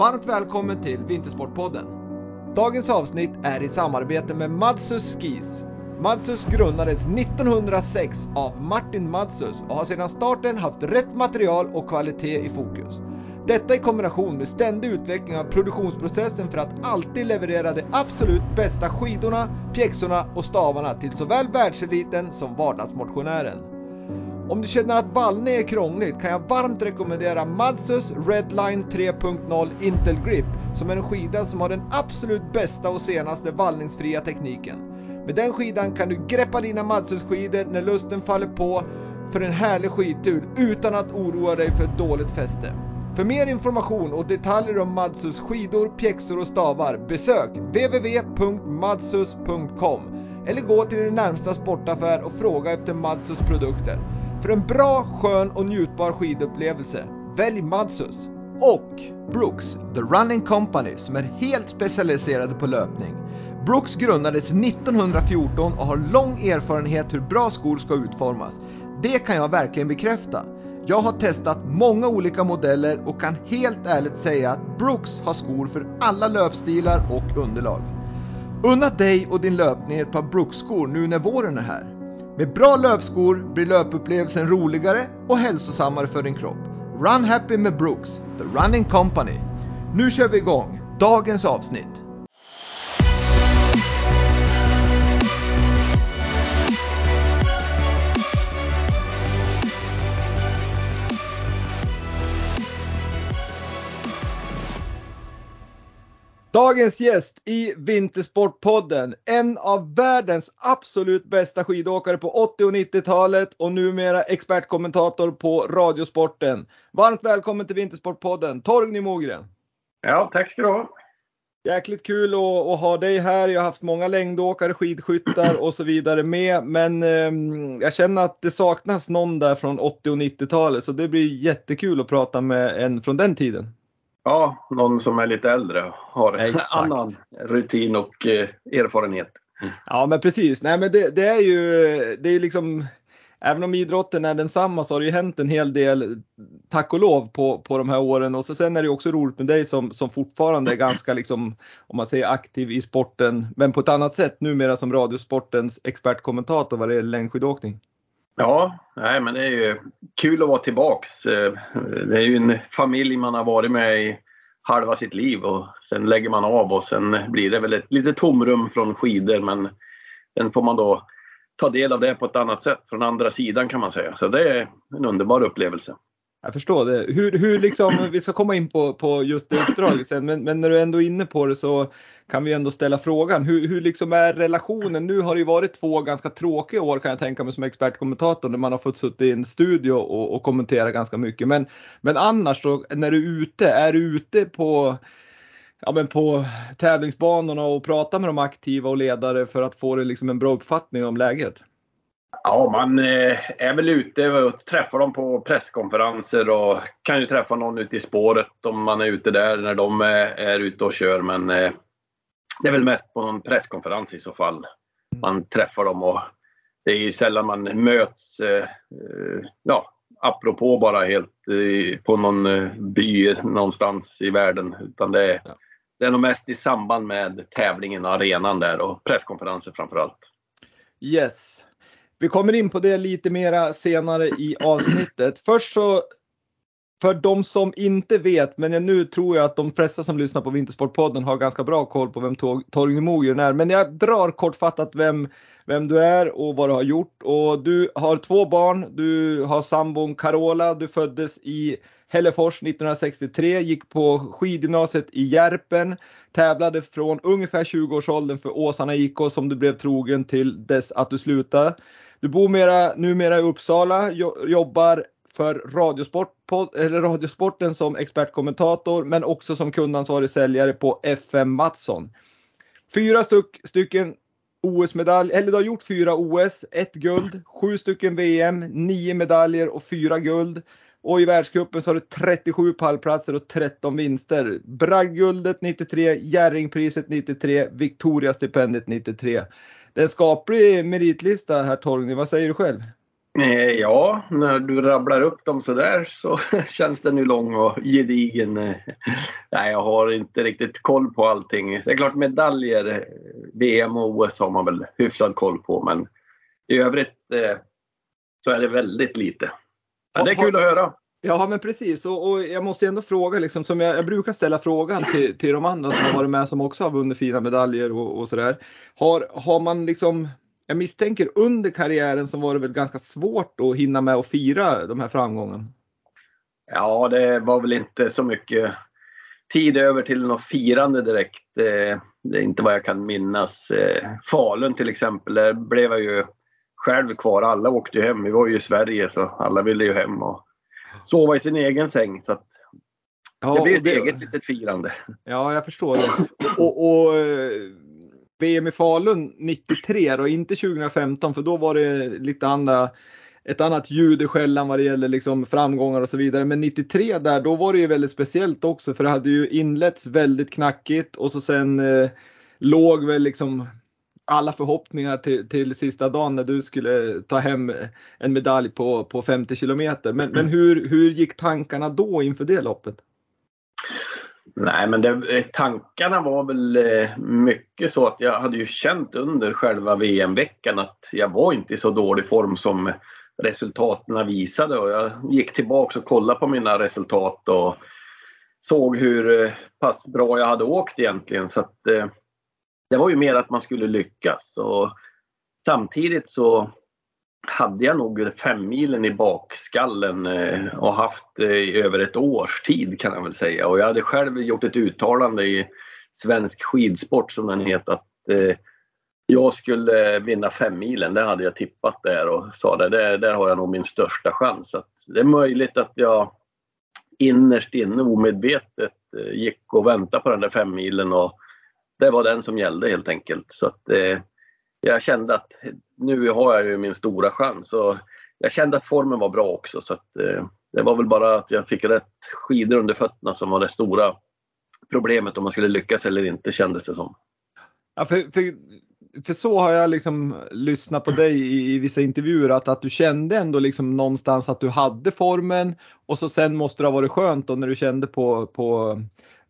Varmt välkommen till Vintersportpodden. Dagens avsnitt är i samarbete med Madsus Skis. Madsus grundades 1906 av Martin Madsus och har sedan starten haft rätt material och kvalitet i fokus. Detta i kombination med ständig utveckling av produktionsprocessen för att alltid leverera de absolut bästa skidorna, pjäxorna och stavarna till såväl världseliten som vardagsmotionären. Om du känner att vallning är krångligt kan jag varmt rekommendera Madsus Redline 3.0 Intel Grip som är en skida som har den absolut bästa och senaste vallningsfria tekniken. Med den skidan kan du greppa dina Madsus skidor när lusten faller på för en härlig skidtur utan att oroa dig för ett dåligt fäste. För mer information och detaljer om Madsus skidor, pjäxor och stavar besök www.madsus.com eller gå till din närmsta sportaffär och fråga efter Madsus produkter. För en bra, skön och njutbar skidupplevelse, välj Madsus. Och Brooks, The Running Company, som är helt specialiserade på löpning. Brooks grundades 1914 och har lång erfarenhet hur bra skor ska utformas. Det kan jag verkligen bekräfta. Jag har testat många olika modeller och kan helt ärligt säga att Brooks har skor för alla löpstilar och underlag. Unna dig och din löpning ett par Brooks-skor nu när våren är här. Med bra löpskor blir löpupplevelsen roligare och hälsosammare för din kropp. Run happy med Brooks, the running company. Nu kör vi igång dagens avsnitt. Dagens gäst i Vintersportpodden, en av världens absolut bästa skidåkare på 80 och 90-talet och numera expertkommentator på Radiosporten. Varmt välkommen till Vintersportpodden, Torgny Mogren. Ja, tack ska du ha. Jäkligt kul att, att, ha dig här. Jag har haft många längdåkare, skidskyttar och så vidare med. Men eh, jag känner att det saknas någon där från 80 och 90-talet så det blir jättekul att prata med en från den tiden. Ja, någon som är lite äldre har Exakt. annan rutin och eh, erfarenhet. Mm. Ja, men precis. Nej, men det, det, är ju, det är liksom, även om idrotten är densamma så har det ju hänt en hel del, tack och lov, på, på de här åren. Och så sen är det också roligt med dig som, som fortfarande är ganska, liksom, om man säger aktiv i sporten, men på ett annat sätt numera som Radiosportens expertkommentator vad det gäller längdskidåkning. Ja, nej, men det är ju kul att vara tillbaks. Eh, det är ju en familj man har varit med i halva sitt liv och sen lägger man av och sen blir det väl ett litet tomrum från skidor men sen får man då ta del av det på ett annat sätt från andra sidan kan man säga. Så det är en underbar upplevelse. Jag förstår det. Hur, hur liksom, vi ska komma in på, på just det uppdraget sen, men, men när du ändå är inne på det så kan vi ändå ställa frågan. Hur, hur liksom är relationen? Nu har det ju varit två ganska tråkiga år kan jag tänka mig som expertkommentator när man har fått sitta i en studio och, och kommentera ganska mycket. Men, men annars då, när du är ute, är du ute på ja, men på tävlingsbanorna och pratar med de aktiva och ledare för att få liksom en bra uppfattning om läget? Ja, man eh, är väl ute och träffar dem på presskonferenser och kan ju träffa någon ute i spåret om man är ute där när de är ute och kör. Men eh, det är väl mest på någon presskonferens i så fall man träffar dem och det är ju sällan man möts, eh, ja, apropå bara helt på någon by någonstans i världen. Utan det är, det är nog mest i samband med tävlingen, arenan där och presskonferenser framförallt. Yes. Vi kommer in på det lite mera senare i avsnittet. Först så för de som inte vet, men nu tror jag att de flesta som lyssnar på Vintersportpodden har ganska bra koll på vem Torgny Mogren är. Men jag drar kortfattat vem, vem du är och vad du har gjort. Och du har två barn, du har sambon Carola, du föddes i Hällefors 1963, gick på skidgymnasiet i Järpen, tävlade från ungefär 20-årsåldern för Åsarna IK som du blev trogen till dess att du slutade. Du bor mera, numera i Uppsala, jobbar för Radiosport eller Radiosporten som expertkommentator men också som kundansvarig säljare på FM Mattsson. Fyra styck, stycken OS-medalj, eller du har gjort fyra OS, ett guld, sju stycken VM, nio medaljer och fyra guld. Och i världscupen så har du 37 pallplatser och 13 vinster. Bragdguldet 93, Jerringpriset 93, Victoria-stipendiet 93. Det är en skaplig meritlista här Torgny, vad säger du själv? Eh, ja, när du rabblar upp dem sådär så känns den ju lång och gedigen. Nej, jag har inte riktigt koll på allting. Det är klart medaljer, VM och OS har man väl hyfsad koll på men i övrigt eh, så är det väldigt lite. Men det är kul att höra. Ja men precis och, och jag måste ändå fråga liksom som jag, jag, brukar ställa frågan till, till de andra som har varit med som också har vunnit fina medaljer och, och sådär. Har, har man liksom jag misstänker under karriären så var det väl ganska svårt att hinna med att fira de här framgångarna? Ja, det var väl inte så mycket tid över till något firande direkt. Det är inte vad jag kan minnas. Eh, Falun till exempel, där blev jag ju själv kvar. Alla åkte ju hem. Vi var ju i Sverige så alla ville ju hem och sova i sin egen säng. Så ja, det blev ett det... eget litet firande. Ja, jag förstår det. Och, och VM i Falun 93 och inte 2015 för då var det lite andra ett annat ljud i skällan vad det gäller liksom framgångar och så vidare. Men 93 där, då var det ju väldigt speciellt också för det hade ju inletts väldigt knackigt och så sen eh, låg väl liksom alla förhoppningar till, till sista dagen när du skulle ta hem en medalj på, på 50 kilometer. Men, men hur, hur gick tankarna då inför det loppet? Nej, men det, tankarna var väl eh, mycket så att jag hade ju känt under själva VM-veckan att jag var inte i så dålig form som resultaten visade och jag gick tillbaka och kollade på mina resultat och såg hur eh, pass bra jag hade åkt egentligen. Så att, eh, det var ju mer att man skulle lyckas. Och samtidigt så hade jag nog femmilen i bakskallen eh, och haft det i över ett års tid kan jag väl säga. Och jag hade själv gjort ett uttalande i Svensk skidsport som den heter att eh, jag skulle vinna femmilen. Det hade jag tippat där och sa det, där, där har jag nog min största chans. Att det är möjligt att jag innerst inne omedvetet gick och väntade på den där femmilen och det var den som gällde helt enkelt. Så att, eh, jag kände att nu har jag ju min stora chans. Och jag kände att formen var bra också så att, eh, det var väl bara att jag fick rätt skidor under fötterna som var det stora problemet om man skulle lyckas eller inte kändes det som. Ja, för, för, för så har jag liksom lyssnat på dig i, i, vissa intervjuer att, att du kände ändå liksom någonstans att du hade formen och så sen måste det ha varit skönt då när du kände på, på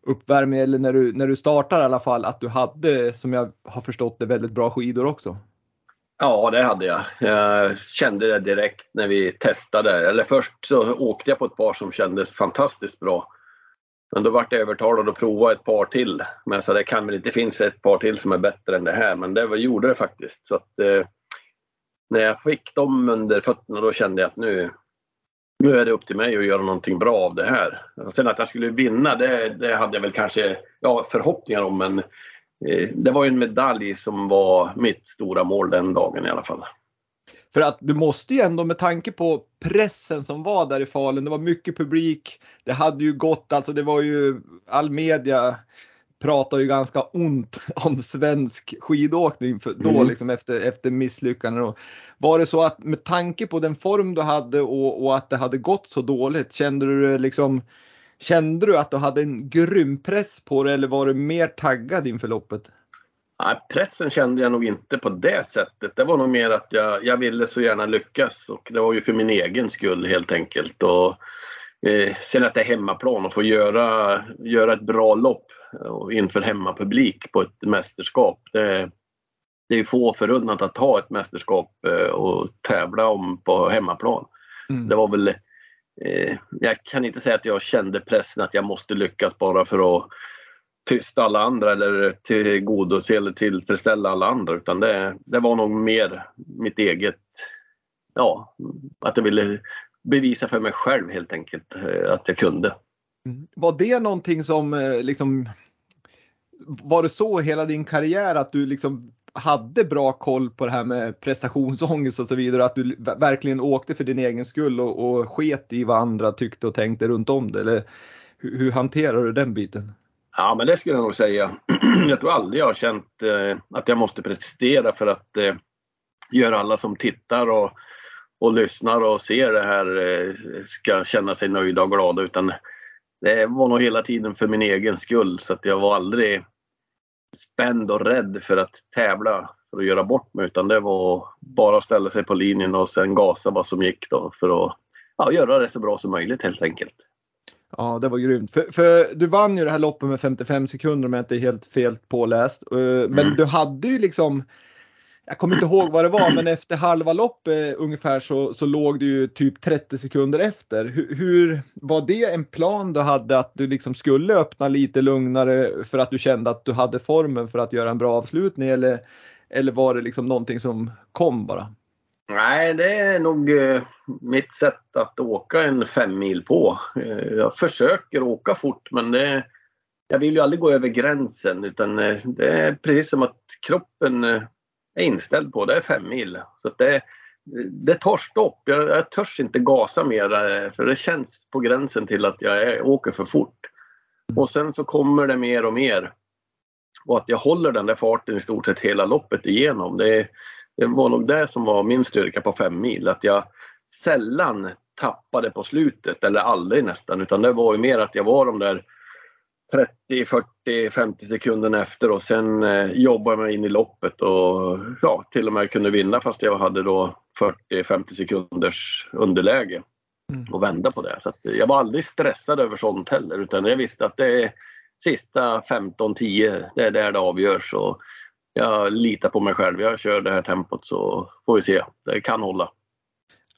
uppvärmning eller när du, när du startar i alla fall att du hade som jag har förstått det väldigt bra skidor också? Ja, det hade jag. Jag kände det direkt när vi testade. Eller först så åkte jag på ett par som kändes fantastiskt bra. Men då vart jag övertalad att prova ett par till. Men jag sa det kan väl inte finnas ett par till som är bättre än det här. Men det gjorde det faktiskt. Så att, eh, när jag fick dem under fötterna då kände jag att nu, nu är det upp till mig att göra någonting bra av det här. Sen att jag skulle vinna, det, det hade jag väl kanske ja, förhoppningar om. Men Eh, det var ju en medalj som var mitt stora mål den dagen i alla fall. För att du måste ju ändå med tanke på pressen som var där i Falun, det var mycket publik, det hade ju gått, alltså det var ju all media pratar ju ganska ont om svensk skidåkning för, då mm. liksom efter, efter misslyckanden. Var det så att med tanke på den form du hade och, och att det hade gått så dåligt, kände du liksom Kände du att du hade en grym press på dig eller var du mer taggad inför loppet? Nej, pressen kände jag nog inte på det sättet. Det var nog mer att jag, jag ville så gärna lyckas och det var ju för min egen skull helt enkelt. Och, eh, sen att det är hemmaplan och få göra, göra ett bra lopp och inför hemmapublik på ett mästerskap. Det, det är få förunnat att ha ett mästerskap eh, och tävla om på hemmaplan. Mm. Det var väl eh, jag kan inte säga att jag kände pressen att jag måste lyckas bara för att tysta alla andra eller tillgodose eller tillfredsställa alla andra utan det, det var nog mer mitt eget, ja, att jag ville bevisa för mig själv helt enkelt eh, att jag kunde. Mm. Var det någonting som eh, liksom var det så hela din karriär att du liksom hade bra koll på det här med prestationsångest och så vidare. Att du verkligen åkte för din egen skull och, och sket i vad andra tyckte och tänkte runt om det. Eller hur, hur hanterar du den biten? Ja, men det skulle jag nog säga. jag tror aldrig jag har känt eh, att jag måste prestera för att eh, göra alla som tittar och, och lyssnar och ser det här eh, ska känna sig nöjda och glada. Utan det var nog hela tiden för min egen skull så att jag var aldrig spänd och rädd för att tävla för att göra bort mig utan det var bara att ställa sig på linjen och sen gasa vad som gick då för att ja, göra det så bra som möjligt helt enkelt. Ja, det var grymt. För, för, du vann ju det här loppet med 55 sekunder om jag inte är helt fel påläst. Eh, men mm. du hade ju liksom jag kommer inte ihåg vad det var, men efter halva loppet eh, ungefär så, så låg du ju typ 30 sekunder efter. Hur, hur, var det en plan du hade att du liksom skulle öppna lite lugnare för att du kände att du hade formen för att göra en bra avslutning eller, eller var det liksom någonting som kom bara? Nej, det är nog eh, mitt sätt att åka en fem mil på. Eh, jag försöker åka fort men det, jag vill ju aldrig gå över gränsen utan det är precis som att kroppen är inställd på. Det är fem mil. Så det, det tar stopp. Jag, jag törs inte gasa mer eh, för det känns på gränsen till att jag åker för fort. Och sen så kommer det mer och mer. Och att jag håller den där farten i stort sett hela loppet igenom. Det, det var nog det som var min styrka på fem mil. Att jag sällan tappade på slutet, eller aldrig nästan. Utan det var ju mer att jag var de där 30, 40, 50 sekunderna efter och sen eh, jobbade mig in i loppet och ja, till och med kunde vinna fast jag hade då 40-50 sekunders underläge mm. och vända på det. Så jag var aldrig stressad över sånt heller utan jag visste att det är sista 15-10, det är där det avgörs. Och jag litar på mig själv. Jag kör det här tempot så får vi se. Det kan hålla.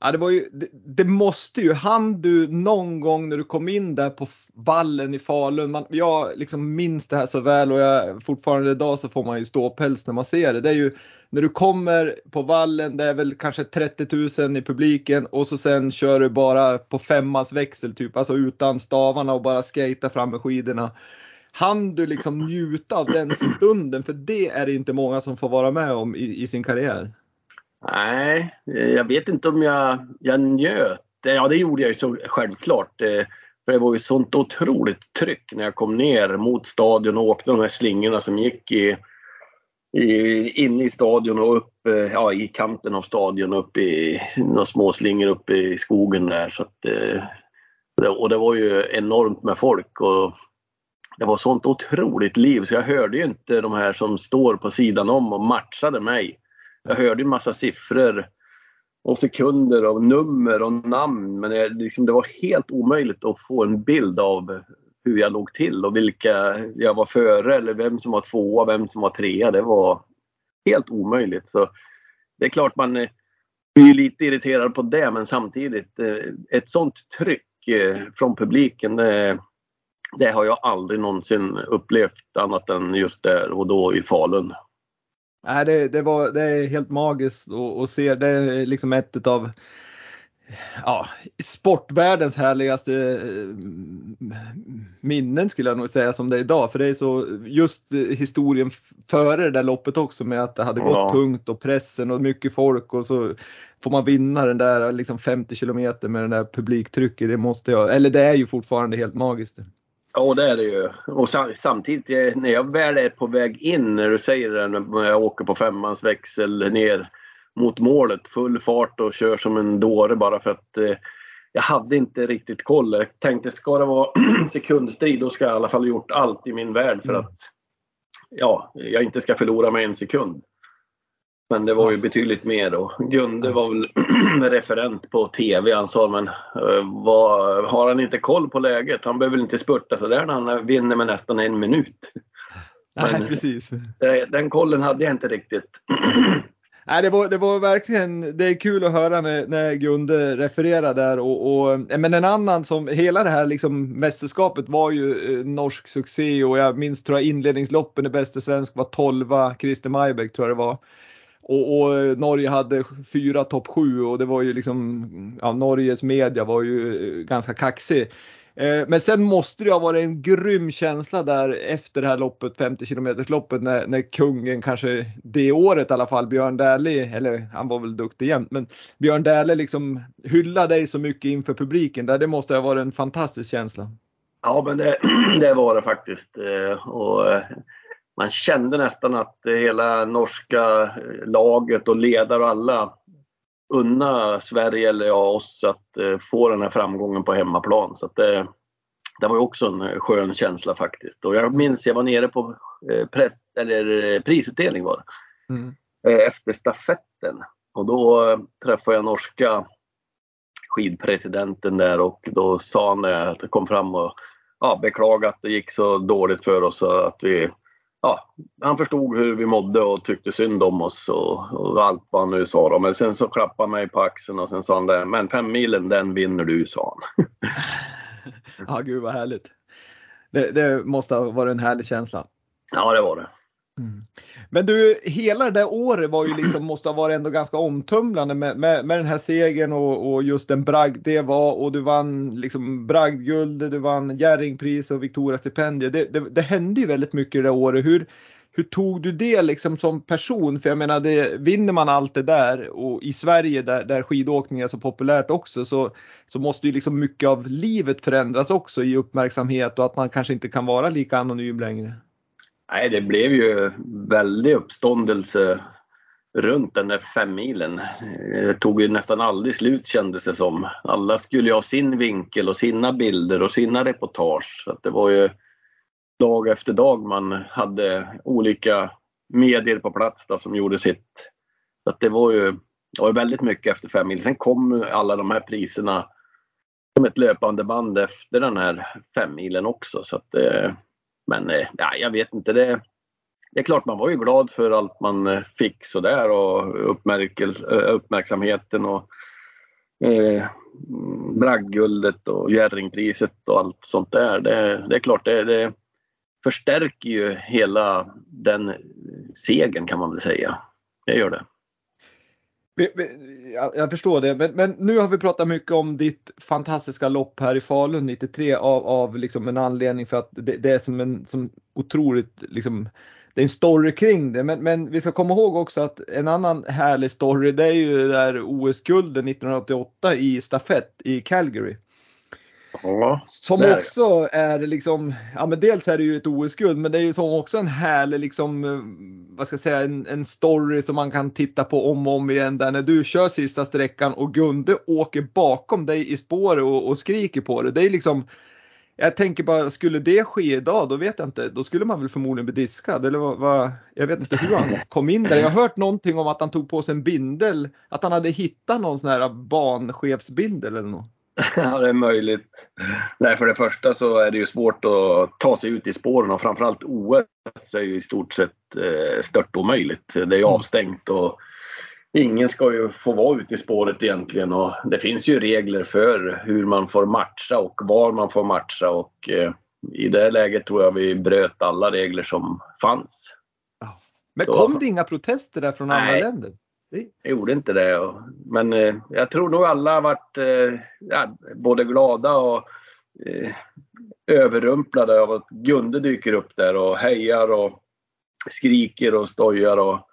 Ja, det, var ju, det, det, måste ju, han du någon gång när du kom in där på vallen i Falun, man, jag liksom minns det här så väl och jag, fortfarande idag så får man ju ståpäls när man ser det. Det är ju när du kommer på vallen, det är väl kanske 30 000 i publiken och så sen kör du bara på femmans växel typ, alltså utan stavarna och bara skejtar fram med skidorna. Han du liksom njuta av den stunden? För det är det inte många som får vara med om i, i sin karriär. Nej, eh, jag vet inte om jag, jag njöt. Eh, ja, det gjorde jag ju så självklart. Eh, för det var ju sånt otroligt tryck när jag kom ner mot stadion och åkte de här slingorna som gick i, i, in i stadion och upp ja, i kanten av stadion upp i några små slingor uppe i skogen där. Så att, och det var ju enormt med folk. Och det var sånt otroligt liv så jag hörde ju inte de här som står på sidan om och matchade mig. Jag hörde en massa siffror och sekunder och nummer och namn men det, liksom, det var helt omöjligt att få en bild av hur jag låg till och vilka jag var före eller vem som var tvåa, vem som var trea. Det var helt omöjligt. Så Det är klart man eh, blir lite irriterad på det men samtidigt eh, ett sånt tryck eh, från publiken det, det har jag aldrig någonsin upplevt annat än just där och då i Falun. Nej, det, det, var, det är helt magiskt att se. Det är liksom ett av ja, sportvärldens härligaste eh, minnen skulle jag nog säga som det är idag. För det är så just historien före det där loppet också med att det hade gått ja. tungt och pressen och mycket folk och så får man vinna den där liksom 50 kilometer med den där publiktrycket. Det måste jag, eller det är ju fortfarande helt magiskt. Ja, det är det ju. Och samtidigt eh, när jag väl är på väg in, när du säger det, när jag åker på femmans växel ner mot målet, full fart och kör som en dåre bara för att eh, jag hade inte riktigt koll. Jag tänkte, ska det vara sekundstrid då ska jag i alla fall gjort allt i min värld för mm. att ja, jag inte ska förlora med en sekund. Men det var ju betydligt mer och Gunde var väl referent på TV. Han sa men uh, vad, har han inte koll på läget? Han behöver inte spurta sådär när han vinner med nästan en minut. Nej, men, precis. Det, den kollen hade jag inte riktigt. Nej, det var, det var verkligen, det är kul att höra när, när Gunde refererar där och, och, men en annan som, hela det här liksom mästerskapet var ju eh, norsk succé och jag minns tror jag inledningsloppen i bäste svensk var 12 Christer Majbäck tror jag det var. Och, och, eh, Norge hade fyra topp sju och det var ju liksom, ja, Norges media var ju eh, ganska kaxig. Eh, men sen måste det ha varit en grym känsla där efter det här loppet, 50 km loppet när, när kungen kanske det året i alla fall, Björn Dählie, eller han var väl duktig jämt, men Björn Dählie liksom hyllade dig så mycket inför publiken där. Det måste ha varit en fantastisk känsla. Ja, men det, det var det faktiskt. Eh, och man kände nästan att hela norska laget och ledare och alla unna Sverige eller ja, oss att eh, få den här framgången på hemmaplan. Så det, det var ju också en skön känsla faktiskt. Och jag minns jag var nere på press, eller prisutdelning var det. Mm. Efter stafetten. Och då träffade jag norska skidpresidenten där och då sa han att det kom fram och ja, beklaga att det gick så dåligt för oss att vi ja, han förstod hur vi mådde och tyckte synd om oss och, och allt vad han nu sa. Då. Men sen så klappade han mig på axeln och sen sa han det, men fem milen den vinner du, sa han. ja, gud vad härligt. Det, det måste ha varit en härlig känsla. Ja, det var det. Mm. Men du, hela det där året var ju liksom, måste ha varit ändå ganska omtumlande med, med, med den här segern och, och, just den bragd det var och du vann liksom bragdguld, du vann Jerringpris och Victoria stipendier. Det, det, det, hände ju väldigt mycket det där året. Hur, hur tog du det liksom som person? För jag menar, det, vinner man allt det där och i Sverige där, där skidåkning är så populärt också så, så måste ju liksom mycket av livet förändras också i uppmärksamhet och att man kanske inte kan vara lika anonym längre. Nej, det blev ju väldig uppståndelse runt den där femmilen. Det tog ju nästan aldrig slut kändes det som. Alla skulle ju ha sin vinkel och sina bilder och sina reportage. Så det var ju dag efter dag man hade olika medier på plats då, som gjorde sitt. Så att det var ju det var väldigt mycket efter femmilen. Sen kom alla de här priserna som ett löpande band efter den här femmilen också. Så att det, men eh, ja, jag vet inte. Det, det är klart man var ju glad för allt man eh, fick sådär och eh, uppmärksamheten och eh, Bragdguldet och Jerringpriset och allt sånt där. Det, det är klart det, det förstärker ju hela den segern kan man väl säga. Det gör det. Jag förstår det, men, men, nu har vi pratat mycket om ditt fantastiska lopp här i Falun 93 av, av liksom en anledning för att det, det är som en som otroligt liksom, det är en story kring det. Men, men, vi ska komma ihåg också att en annan härlig story det är ju det där OS-gulden 1988 i stafett i Calgary. Ja, som där. också är liksom, ja men dels är det ju ett OS-guld men det är ju som också en härlig liksom, eh, vad ska jag säga, en, en story som man kan titta på om och om igen där när du kör sista sträckan och Gunde åker bakom dig i spåret och, och skriker på dig. Det är liksom, jag tänker bara, skulle det ske idag, då vet jag inte, då skulle man väl förmodligen bli diskad. Eller vad, vad, jag vet inte hur han kom in där. Jag har hört någonting om att han tog på sig en bindel, att han hade hittat någon sån här banchefsbindel eller något. Ja, det är möjligt. Nej, för det första så är det ju svårt att ta sig ut i spåren och framförallt OS är ju i stort sett eh, stört omöjligt. Det är ju mm. avstängt och ingen ska ju få vara ute i spåret egentligen och det finns ju regler för hur man får matcha och var man får matcha och eh, i det läget tror jag vi bröt alla regler som fanns. Men kom det inga protester där från andra länder? Jag gjorde inte det. Men eh, jag tror nog alla har varit eh, ja, både glada och eh, överrumplade av att Gunde dyker upp där och hejar och skriker och stojar och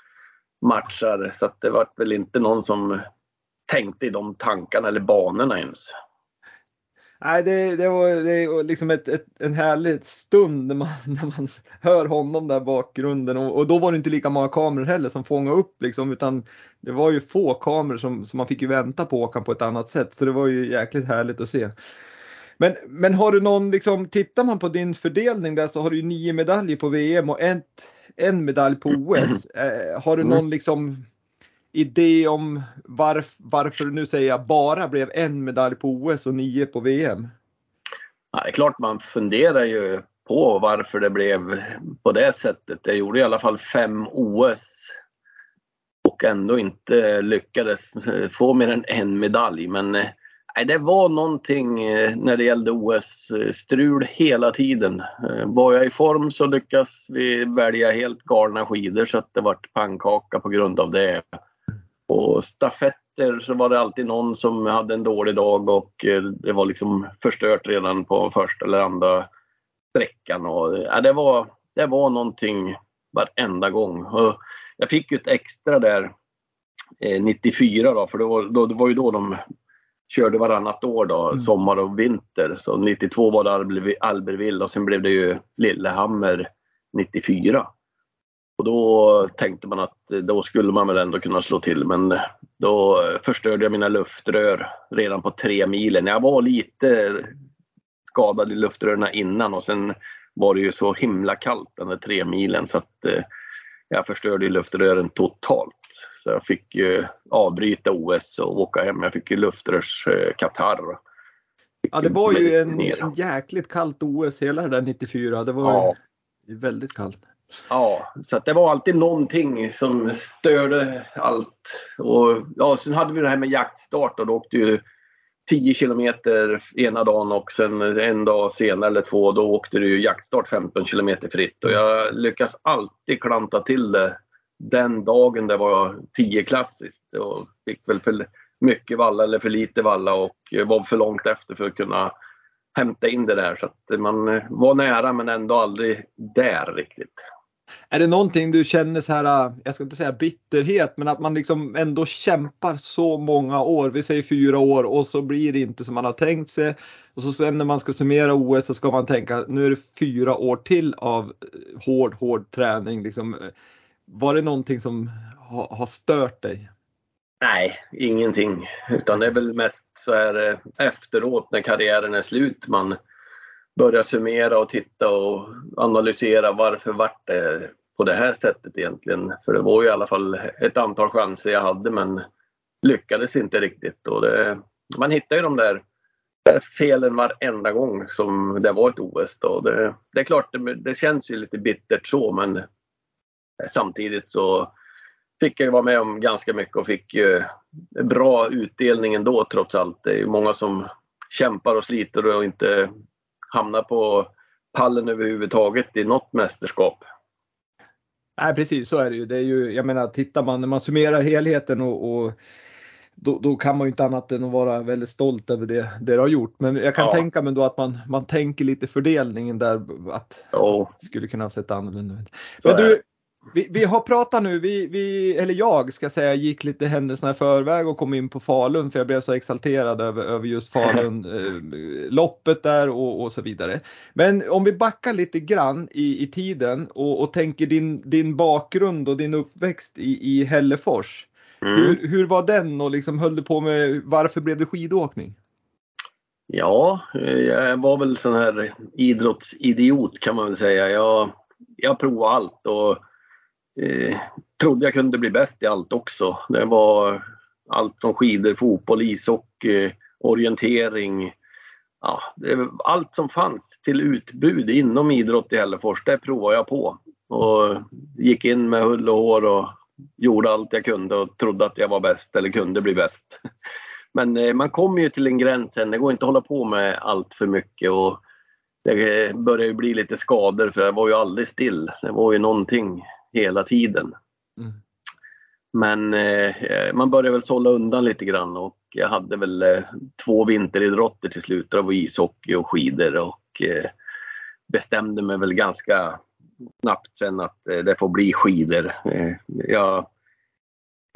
matchar. Så det var väl inte någon som tänkte i de tankarna eller banorna ens. Nej, det, det, var, det var liksom ett, ett, en härlig stund när man, när man hör honom där bakgrunden och, och, då var det inte lika många kameror heller som fångade upp liksom utan det var ju få kameror som, som man fick ju vänta på åka på ett annat sätt så det var ju jäkligt härligt att se. Men, men har du någon, liksom, tittar man på din fördelning där så har du ju nio medaljer på VM och ett, en medalj på OS. Eh, har du mm. någon liksom idé om varf, varför, nu säger jag bara blev en medalj på OS och nio på VM? Ja, det är klart man funderar ju på varför det blev på det sättet. Jag gjorde i alla fall fem OS och ändå inte lyckades få mer än en medalj. Men eh, nej, det var någonting eh, när det gällde OS-strul hela tiden. Eh, var jag i form så lyckas vi välja helt galna skidor så att det vart pannkaka på grund av det. Och stafetten efter så var det alltid någon som hade en dålig dag och eh, det var liksom förstört redan på första eller andra sträckan. Och, ja, det, var, det var någonting varenda gång. Och jag fick ju ett extra där eh, 94 då, för det var, då, det var ju då de körde varannat år då, mm. sommar och vinter. Så 92 var det Albertville och sen blev det ju Lillehammer 94. Och då tänkte man att då skulle man väl ändå kunna slå till men då förstörde jag mina luftrör redan på tre milen. Jag var lite skadad i luftrören innan och sen var det ju så himla kallt den där tre milen så att eh, jag förstörde luftrören totalt. Så jag fick avbryta OS och åka hem. Jag fick ju luftrörskatarr. Ja, det var ju en, en jäkligt kallt OS hela det där 94. Det var ja. väldigt kallt. Ja, så det var alltid någonting som störde allt. Och ja, sen hade vi det här med jaktstart och då åkte ju 10 kilometer ena dagen och sen en dag senare eller två då åkte det ju jaktstart 15 kilometer fritt och jag lyckas alltid klanta till det den dagen det var 10 klassiskt och fick väl för mycket valla eller för lite valla och var för långt efter för att kunna hämta in det där så att man var nära men ändå aldrig där riktigt. Är det någonting du känner så här, äh, jag ska inte säga bitterhet, men att man liksom ändå kämpar så många år, vi säger fyra år och så blir det inte som man har tänkt sig. Och så sen när man ska summera OS så ska man tänka, nu är det fyra år till av eh, hård, hård träning. Liksom. Var det någonting som har stört dig? Nej, ingenting. Utan det är väl mest så här eh, efteråt när karriären är slut man börja summera och titta och analysera varför vart det på det här sättet egentligen. För det var ju i alla fall ett antal chanser jag hade men lyckades inte riktigt. Och det, man hittar ju de där felen varenda gång som det var ett OS. Då. Det, det är klart, det, det, känns ju lite bittert så men samtidigt så fick jag ju vara med om ganska mycket och fick ju bra utdelning ändå trots allt. Det är ju många som kämpar och sliter och inte hamna på pallen överhuvudtaget i något mästerskap. Nej precis så är det ju. Det är ju jag menar tittar man när man summerar helheten och, och då, då, kan man ju inte annat än att vara väldigt stolt över det, det du har gjort. Men jag kan ja. tänka mig då att man, man tänker lite fördelningen där att oh. det skulle kunna ha sett annorlunda ut. Men du, vi, vi, har pratat nu, vi, vi, eller jag ska säga, gick lite händelserna i förväg och kom in på Falun för jag blev så exalterad över, över just Falun eh, loppet där och, och, så vidare. Men om vi backar lite grann i, i tiden och, och tänker din, din bakgrund och din uppväxt i, i Hällefors. Mm. Hur, hur var den och liksom höll du på med, varför blev det skidåkning? Ja, jag var väl sån här idrottsidiot kan man väl säga. Jag, jag provade allt och eh, trodde jag kunde bli bäst i allt också. Det var allt från skidor, fotboll, ishockey, orientering. Ja, allt som fanns till utbud inom idrott i Hällefors, det provade jag på. Och gick in med hull och hår och gjorde allt jag kunde och trodde att jag var bäst eller kunde bli bäst. Men eh, man kommer ju till en gräns sen. Det går inte att hålla på med allt för mycket och det började bli lite skador för jag var ju aldrig still. Det var ju någonting hela tiden. Mm. Men eh, man började väl sålla undan lite grann och jag hade väl eh, två vinteridrotter till slut. Det var ishockey och skidor och eh, bestämde mig väl ganska snabbt sen att eh, det får bli skidor. Eh, jag,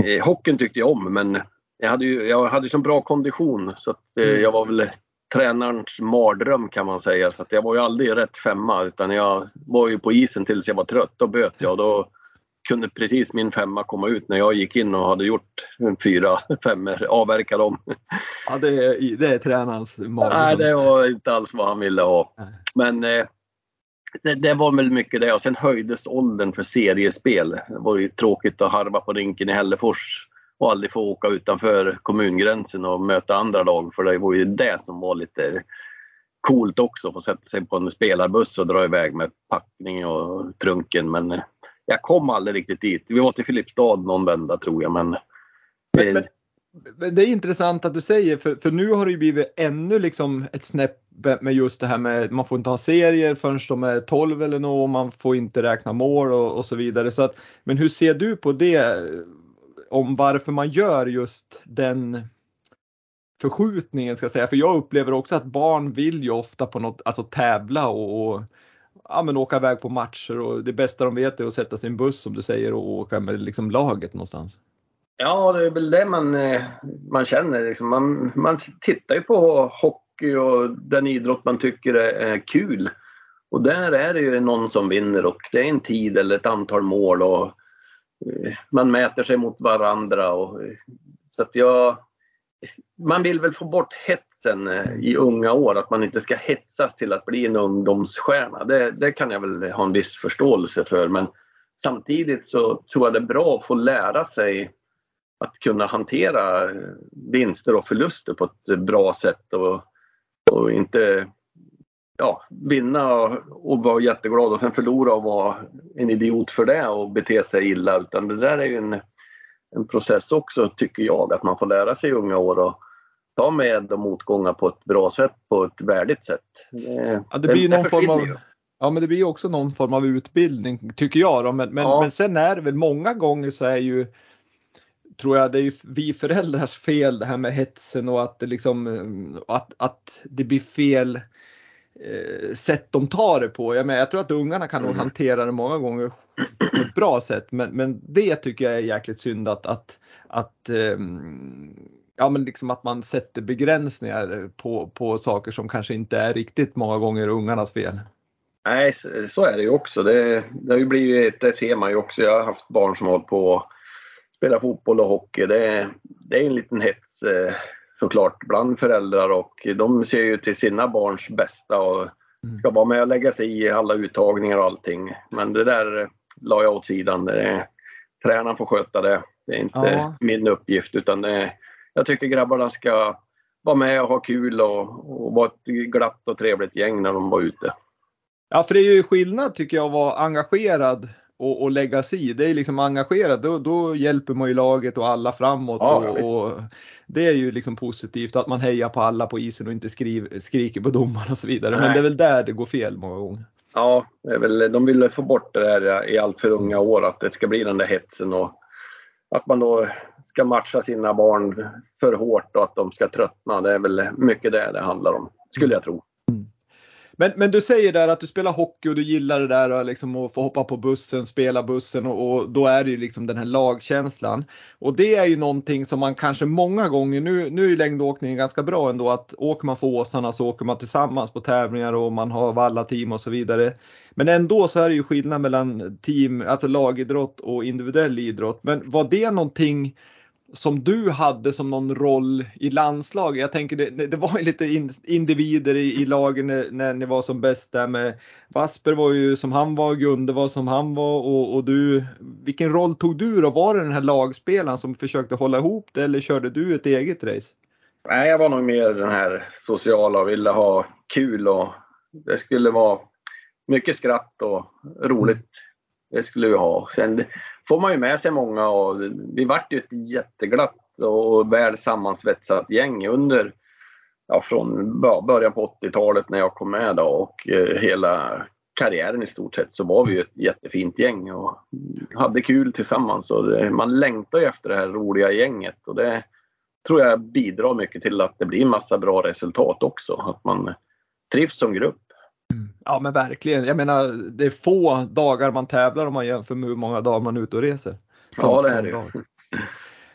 eh, hockeyn tyckte jag om men jag hade ju jag hade så bra kondition så att, mm. jag var väl tränarens mardröm kan man säga. Så jag var ju aldrig rätt femma utan jag var ju på isen tills jag var trött. Då böt jag då kunde precis min femma komma ut när jag gick in och hade gjort fyra femmor, avverka dem. Ja, det är, det är tränarens mardröm. Nej, det var inte alls vad han ville ha. Men eh, det, det, var väl mycket det och sen höjdes åldern för seriespel. Det var ju tråkigt att harva på rinken i Hällefors och aldrig få åka utanför kommungränsen och möta andra lag för det var ju det som var lite coolt också, att få sätta sig på en spelarbuss och dra iväg med packning och trunken. Men eh, jag kom aldrig riktigt dit. Vi var till Filipstad någon vända tror jag men, men, men det är intressant att du säger för, för nu har det ju blivit ännu liksom ett snäpp med just det här med man får inte ha serier förrän de är 12 eller något, man får inte räkna mål och, och så vidare. Så att, men hur ser du på det? Om varför man gör just den förskjutningen ska jag säga. För jag upplever också att barn vill ju ofta på något, alltså tävla och, och ja, men åka iväg på matcher och det bästa de vet är att sätta sin buss som du säger och åka med liksom laget någonstans. Ja, det är väl det man, eh, man känner. Liksom. Man, man tittar ju på hockey och den idrott man tycker är kul. Och där är det ju någon som vinner och det är en tid eller ett antal mål och Eh, man mäter sig mot varandra. Och, eh, så att jag, man vill väl få bort hetsen eh, i unga år, att man inte ska hetsas till att bli en ungdomsstjärna. Det, det kan jag väl ha en viss förståelse för men samtidigt så tror jag det är bra att få lära sig att kunna hantera vinster och förluster på ett bra sätt och, och inte ja, vinna och, vara jätteglad och sen förlora och vara en idiot för det och bete sig illa. Utan det där är ju en, en process också tycker jag, att man får lära sig i unga år och ta med och motgångar på ett bra sätt, på ett värdigt sätt. Det, ja, det blir det, någon form av Ja men det blir också någon form av utbildning tycker jag då. Men, men, ja. men sen är det väl många gånger så är ju tror jag det är ju vi föräldrars fel det här med hetsen och att det liksom att, att det blir fel sätt de tar det på. Jag, menar, jag tror att ungarna kan mm. hantera det många gånger på ett bra sätt men, men det tycker jag är jäkligt synd att, att, att eh, ja, men liksom att man sätter begränsningar på, på saker som kanske inte är riktigt många gånger ungarnas fel. Nej, så är det ju också. Det, det, har ju blivit, det ser man ju också. Jag har haft barn som har hållit på spela fotboll och hockey. Det, det är en liten hets eh, såklart bland föräldrar och de ser ju till sina barns bästa och mm. ska vara med och lägga sig i alla uttagningar och allting. Men det där la jag åt sidan. Det, tränaren får sköta det. Det är inte ja. min uppgift utan det, jag tycker grabbarna ska vara med och ha kul och, och vara ett glatt och trevligt gäng när de var ute. Ja, för det är ju skillnad tycker jag att vara engagerad och, och lägga sig i. Det är liksom engagerat, då, då hjälper man ju laget och alla framåt. Ja, och, och, det är ju liksom positivt att man hejar på alla på isen och inte skriv, skriker på domaren och så vidare. Nej. Men det är väl där det går fel många gånger. Ja, det är väl, de vill få bort det där i allt för unga år, att det ska bli den där hetsen och att man då ska matcha sina barn för hårt och att de ska tröttna. Det är väl mycket det det handlar om, skulle jag tro. Men, men du säger där att du spelar hockey och du gillar det där och liksom att få hoppa på bussen, spela bussen och, och, då är det ju liksom den här lagkänslan. Och det är ju någonting som man kanske många gånger, nu, nu är längdåkningen ganska bra ändå att åker man för Åsarna så åker man tillsammans på tävlingar och man har valla team och så vidare. Men ändå så är det ju skillnad mellan team, alltså lagidrott och individuell idrott. Men var det någonting som du hade som någon roll i landslaget. Jag tänker det, det var lite individer i, i lagen när, när, ni var som bäst där med Vasper var ju som han var, Gunde var som han var och, och, du. Vilken roll tog du då? Var det den här lagspelaren som försökte hålla ihop det eller körde du ett eget race? Nej, jag var nog mer den här sociala och ville ha kul och det skulle vara mycket skratt och roligt. Det skulle vi ha. Sen, får man ju med sig många och vi vart ju ett jätteglatt och väl sammansvetsat gäng under ja, från början på 80-talet när jag kom med då och eh, hela karriären i stort sett så var vi ju ett jättefint gäng och hade kul tillsammans. Och det, man längtar ju efter det här roliga gänget och det tror jag bidrar mycket till att det blir massa bra resultat också. Att man trivs som grupp. Ja men verkligen. Jag menar det är få dagar man tävlar om man jämför med hur många dagar man är ute och reser. Ja det är det.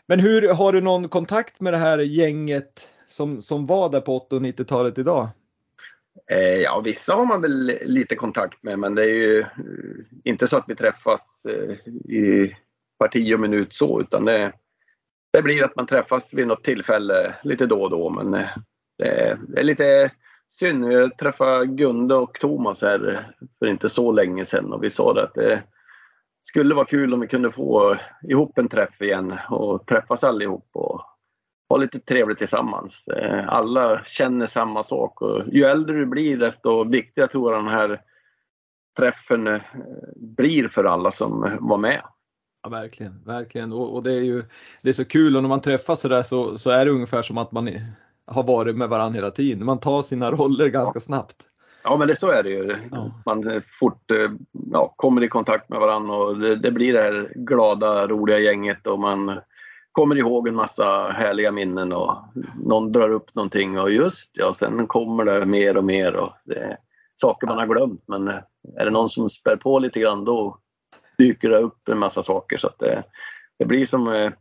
Men hur, har du någon kontakt med det här gänget som, som var där på 80 och 90-talet idag? Eh, ja, vissa har man väl lite kontakt med men det är ju eh, inte så att vi träffas eh, i parti och minut så utan det, det blir att man träffas vid något tillfälle lite då och då men det, det är lite synd. Jag träffade Gunde och Thomas här för inte så länge sedan och vi sa det att det skulle vara kul om vi kunde få ihop en träff igen och träffas allihop och ha lite trevligt tillsammans. Eh, alla känner samma sak och ju äldre du blir desto viktigare tror jag den här träffen eh, blir för alla som var med. Ja, verkligen, verkligen. Och, och, det är ju det är så kul och när man träffas sådär så, så är det ungefär som att man har varit med varandra hela tiden. Man tar sina roller ganska snabbt. Ja men det, så är det ju. Man fort eh, ja, kommer i kontakt med varandra och det, det, blir det här glada, roliga gänget och man kommer ihåg en massa härliga minnen och någon drar upp någonting och just ja, sen kommer det mer och mer och det är saker man har glömt men är det någon som spär på lite grann då dyker det upp en massa saker så att det, det blir som eh,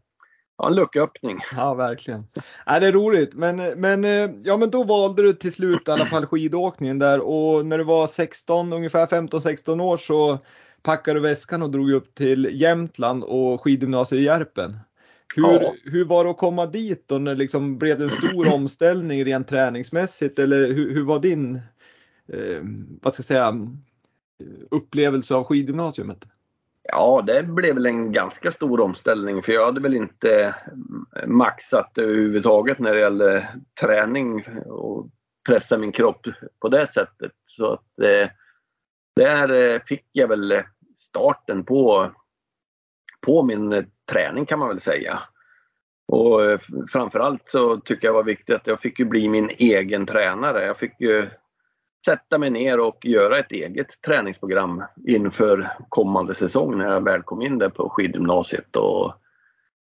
ja, en lucköppning. Ja, verkligen. Ja, det är roligt, men, men, eh, ja, men då valde du till slut i alla fall skidåkningen där och när du var 16, ungefär 15-16 år så packade du väskan och drog upp till Jämtland och skidgymnasiet i Järpen. Hur, ja. hur var det att komma dit då? När liksom, blev det en stor omställning rent träningsmässigt eller hur, hur var din eh, vad ska jag säga, upplevelse av skidgymnasiet? Ja, det blev väl en ganska stor omställning för jag hade väl inte mm, maxat överhuvudtaget när det gällde träning och pressa min kropp på det sättet. Så att eh, där eh, fick jag väl starten på, på min eh, träning kan man väl säga. Och eh, framförallt så tycker jag var viktigt att jag fick ju bli min egen tränare. Jag fick ju sätta mig ner och göra ett eget träningsprogram inför kommande säsong när jag väl kom in där på skidgymnasiet. Och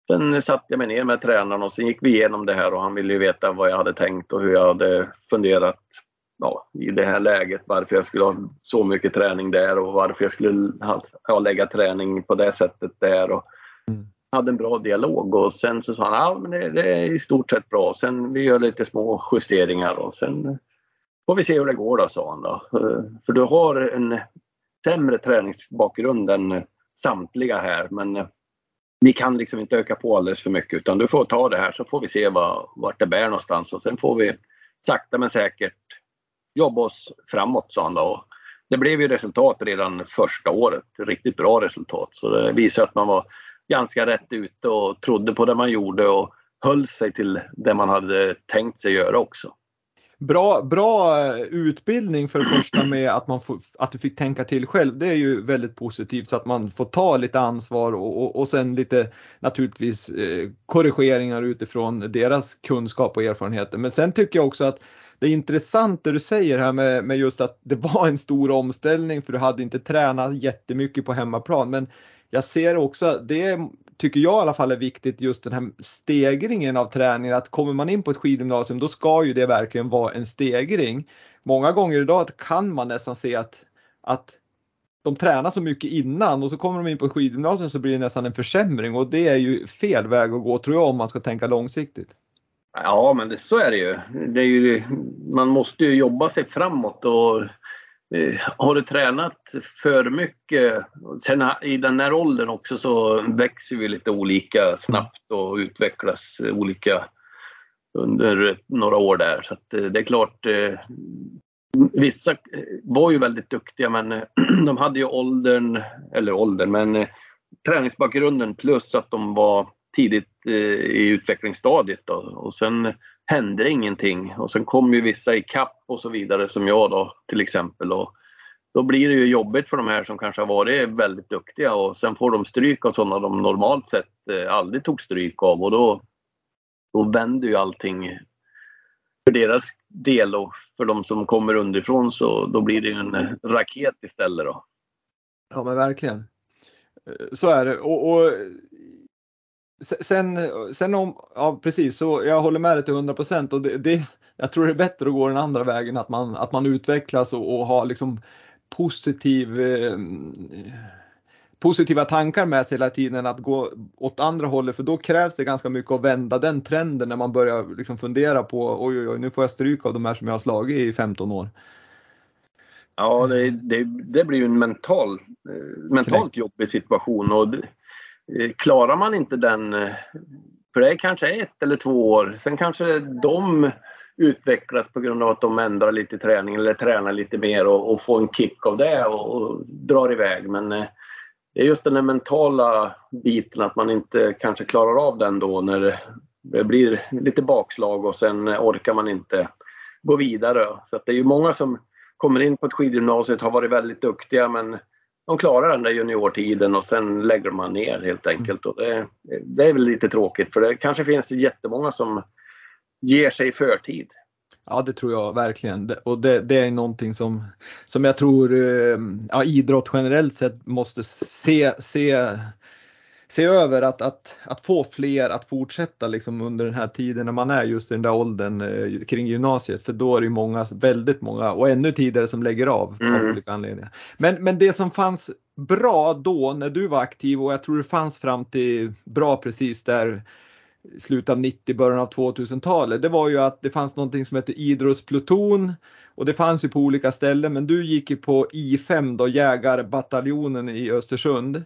sen satte jag mig ner med tränaren och sen gick vi igenom det här och han ville ju veta vad jag hade tänkt och hur jag hade funderat ja, i det här läget, varför jag skulle ha så mycket träning där och varför jag skulle ha, lägga träning på det sättet där. Och mm. hade en bra dialog och sen så sa han ja, men det, det, är i stort sett bra. Sen vi gör lite små justeringar och sen får vi se hur det går då, sa han då. Eh, för du har en sämre träningsbakgrund än eh, samtliga här men eh, vi kan liksom inte öka på alldeles för mycket utan du får ta det här så får vi se vad, vart det bär någonstans och sen får vi sakta men säkert jobba oss framåt, sa han då. Det blev ju resultat redan första året, riktigt bra resultat. Så det visar att man var ganska rätt ute och trodde på det man gjorde och höll sig till det man hade tänkt sig göra också. Bra, bra eh, utbildning för det första med att, man får, att du fick tänka till själv. Det är ju väldigt positivt så att man får ta lite ansvar och, och, och sen lite naturligtvis eh, korrigeringar utifrån deras kunskap och erfarenheter. Men sen tycker jag också att det är intressant det du säger här med, med just att det var en stor omställning för du hade inte tränat jättemycket på hemmaplan. Men jag ser också, det tycker jag i alla fall är viktigt, just den här stegringen av träningen. Att kommer man in på ett skidgymnasium då ska ju det verkligen vara en stegring. Många gånger idag kan man nästan se att, att de tränar så mycket innan och så kommer de in på skidgymnasium så blir det nästan en försämring och det är ju fel väg att gå tror jag om man ska tänka långsiktigt. Ja, men det, så är det ju. Det är ju. Man måste ju jobba sig framåt och Eh, har du tränat för mycket, sen i den här åldern också så växer vi lite olika snabbt och utvecklas olika under några år där. Så att, eh, det är klart, eh, vissa var ju väldigt duktiga men de hade ju åldern, eller åldern, men träningsbakgrunden plus att de var tidigt i utvecklingsstadiet då. och sen hände ingenting och sen kom ju vissa i kapp och så vidare som jag då till exempel. Och då blir det ju jobbigt för de här som kanske har varit väldigt duktiga och sen får de stryk av sådana de normalt sett eh, aldrig tog stryk av och då, då vänder ju allting för deras del och för de som kommer underifrån så då blir det ju en eh, raket istället då. Ja men verkligen. Eh, så är det och, och Sen, sen om, ja precis, så jag håller med dig till 100 procent och det, det, jag tror det är bättre att gå den andra vägen, att man, att man utvecklas och, och har liksom positiv, eh, positiva tankar med sig hela tiden att gå åt andra hållet för då krävs det ganska mycket att vända den trenden när man börjar liksom fundera på oj, oj, oj nu får jag stryk av de här som jag har slagit i 15 år. Ja, det, det, det blir ju en mental, eh, mentalt jobbig situation och Eh, Eh, klarar man inte den, eh, för det är kanske ett eller två år, sen kanske de utvecklas på grund av att de ändrar lite träning eller tränar lite mer och, och får en kick av det och, och drar iväg. Men eh, det är just den mentala biten att man inte kanske klarar av den då när det blir lite bakslag och sen orkar man inte gå vidare. Så det är ju många som kommer in på ett och har varit väldigt duktiga men de klarar den där juniortiden och sen lägger man ner helt enkelt. Och det, det är väl lite tråkigt för det kanske finns jättemånga som ger sig i förtid. Ja det tror jag verkligen och det, det, är någonting som, som jag tror eh, ja, idrott generellt sett måste se, se se över att, att, att få fler att fortsätta liksom under den här tiden när man är just i den där åldern eh, kring gymnasiet. För då är det många, väldigt många och ännu tidigare som lägger av mm. av olika anledningar. Men, men det som fanns bra då när du var aktiv och jag tror det fanns fram till bra precis där slutet av 90, början av 2000-talet, det var ju att det fanns någonting som hette idrottspluton och det fanns ju på olika ställen men du gick ju på I5 då, jägarbataljonen i Östersund.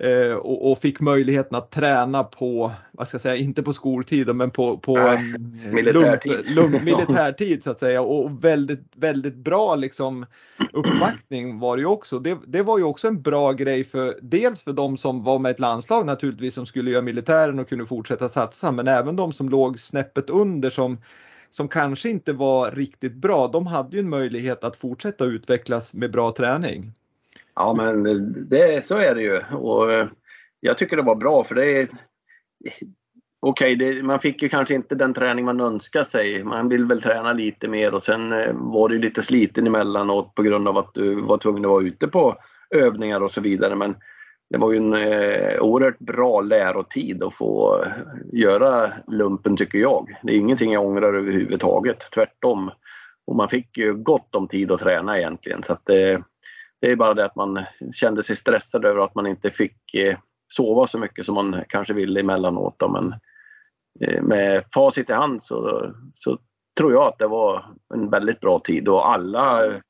Eh, och, och, fick möjligheten att träna på, vad ska jag säga, inte på skoltid men på, på Nej, militärtid. Lump, lump, militärtid så att säga och väldigt, väldigt bra liksom uppbackning var det ju också. Det, det var ju också en bra grej för dels för de som var med ett landslag naturligtvis som skulle göra militären och kunde fortsätta satsa men även de som låg snäppet under som som kanske inte var riktigt bra, de hade ju en möjlighet att fortsätta utvecklas med bra träning. Ja, men det, så är det ju. Och eh, jag tycker det var bra för det är Okej, okay, man fick ju kanske inte den träning man önskar sig. Man vill väl träna lite mer och sen eh, var du lite sliten emellanåt på grund av att du var tvungen att vara ute på övningar och så vidare. Men det var ju en eh, oerhört bra lärotid att få eh, göra lumpen tycker jag. Det är ingenting jag ångrar överhuvudtaget, tvärtom. Och man fick ju gott om tid att träna egentligen. Så att, eh, det är bara det att man kände sig stressad över att man inte fick eh, sova så mycket som man kanske ville emellanåt. Då. Men eh, med facit i hand så, så tror jag att det var en väldigt bra tid och alla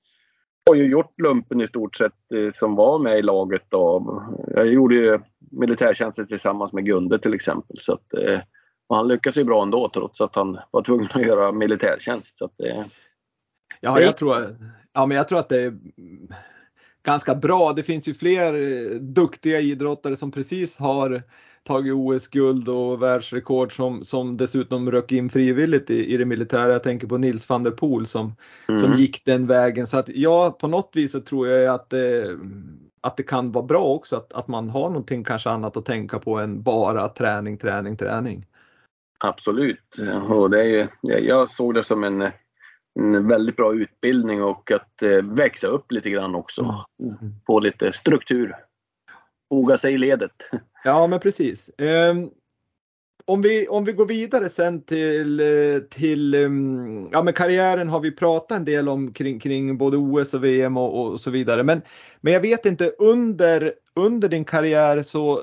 har ju gjort lumpen i stort sett eh, som var med i laget. Då. Jag gjorde ju militärtjänsten tillsammans med Gunde till exempel. Så att, han lyckades ju bra ändå trots att han var tvungen att göra militärtjänst. Så att, ja, jag tror, ja, men jag tror att det ganska bra. Det finns ju fler eh, duktiga idrottare som precis har tagit OS-guld och världsrekord som, som dessutom rök in frivilligt i, i det militära. Jag tänker på Nils van der Poel som, mm. som gick den vägen. Så att ja, på något vis så tror jag att det, att det kan vara bra också att, att man har någonting kanske annat att tänka på än bara träning, träning, träning. Absolut. Och det är, jag såg det som en en väldigt bra utbildning och att eh, växa upp lite grann också. Mm. Få lite struktur. Foga sig i ledet. Ja men precis. Um, om, vi, om vi går vidare sen till, eh, till um, ja, men karriären har vi pratat en del om kring, kring både OS och VM och, och så vidare. Men, men jag vet inte under, under din karriär så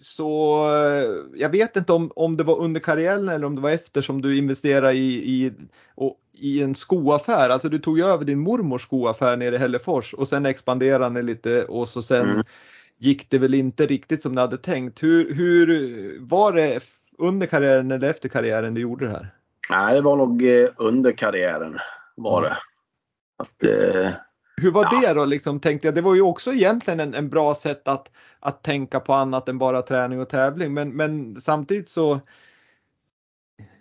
så eh, jag vet inte om, om det var under karriären eller om det var efter som du investerade i, i, i en skoaffär. Alltså du tog över din mormors skoaffär nere i Hällefors och sen expanderade ni lite och så sen mm. gick det väl inte riktigt som ni hade tänkt. Hur, hur var det under karriären eller efter karriären du gjorde det här? Nej, det var nog eh, under karriären var det. Att, eh, hur var ja. det då liksom tänkte jag? Det var ju också egentligen en, en, bra sätt att, att tänka på annat än bara träning och tävling. Men, men samtidigt så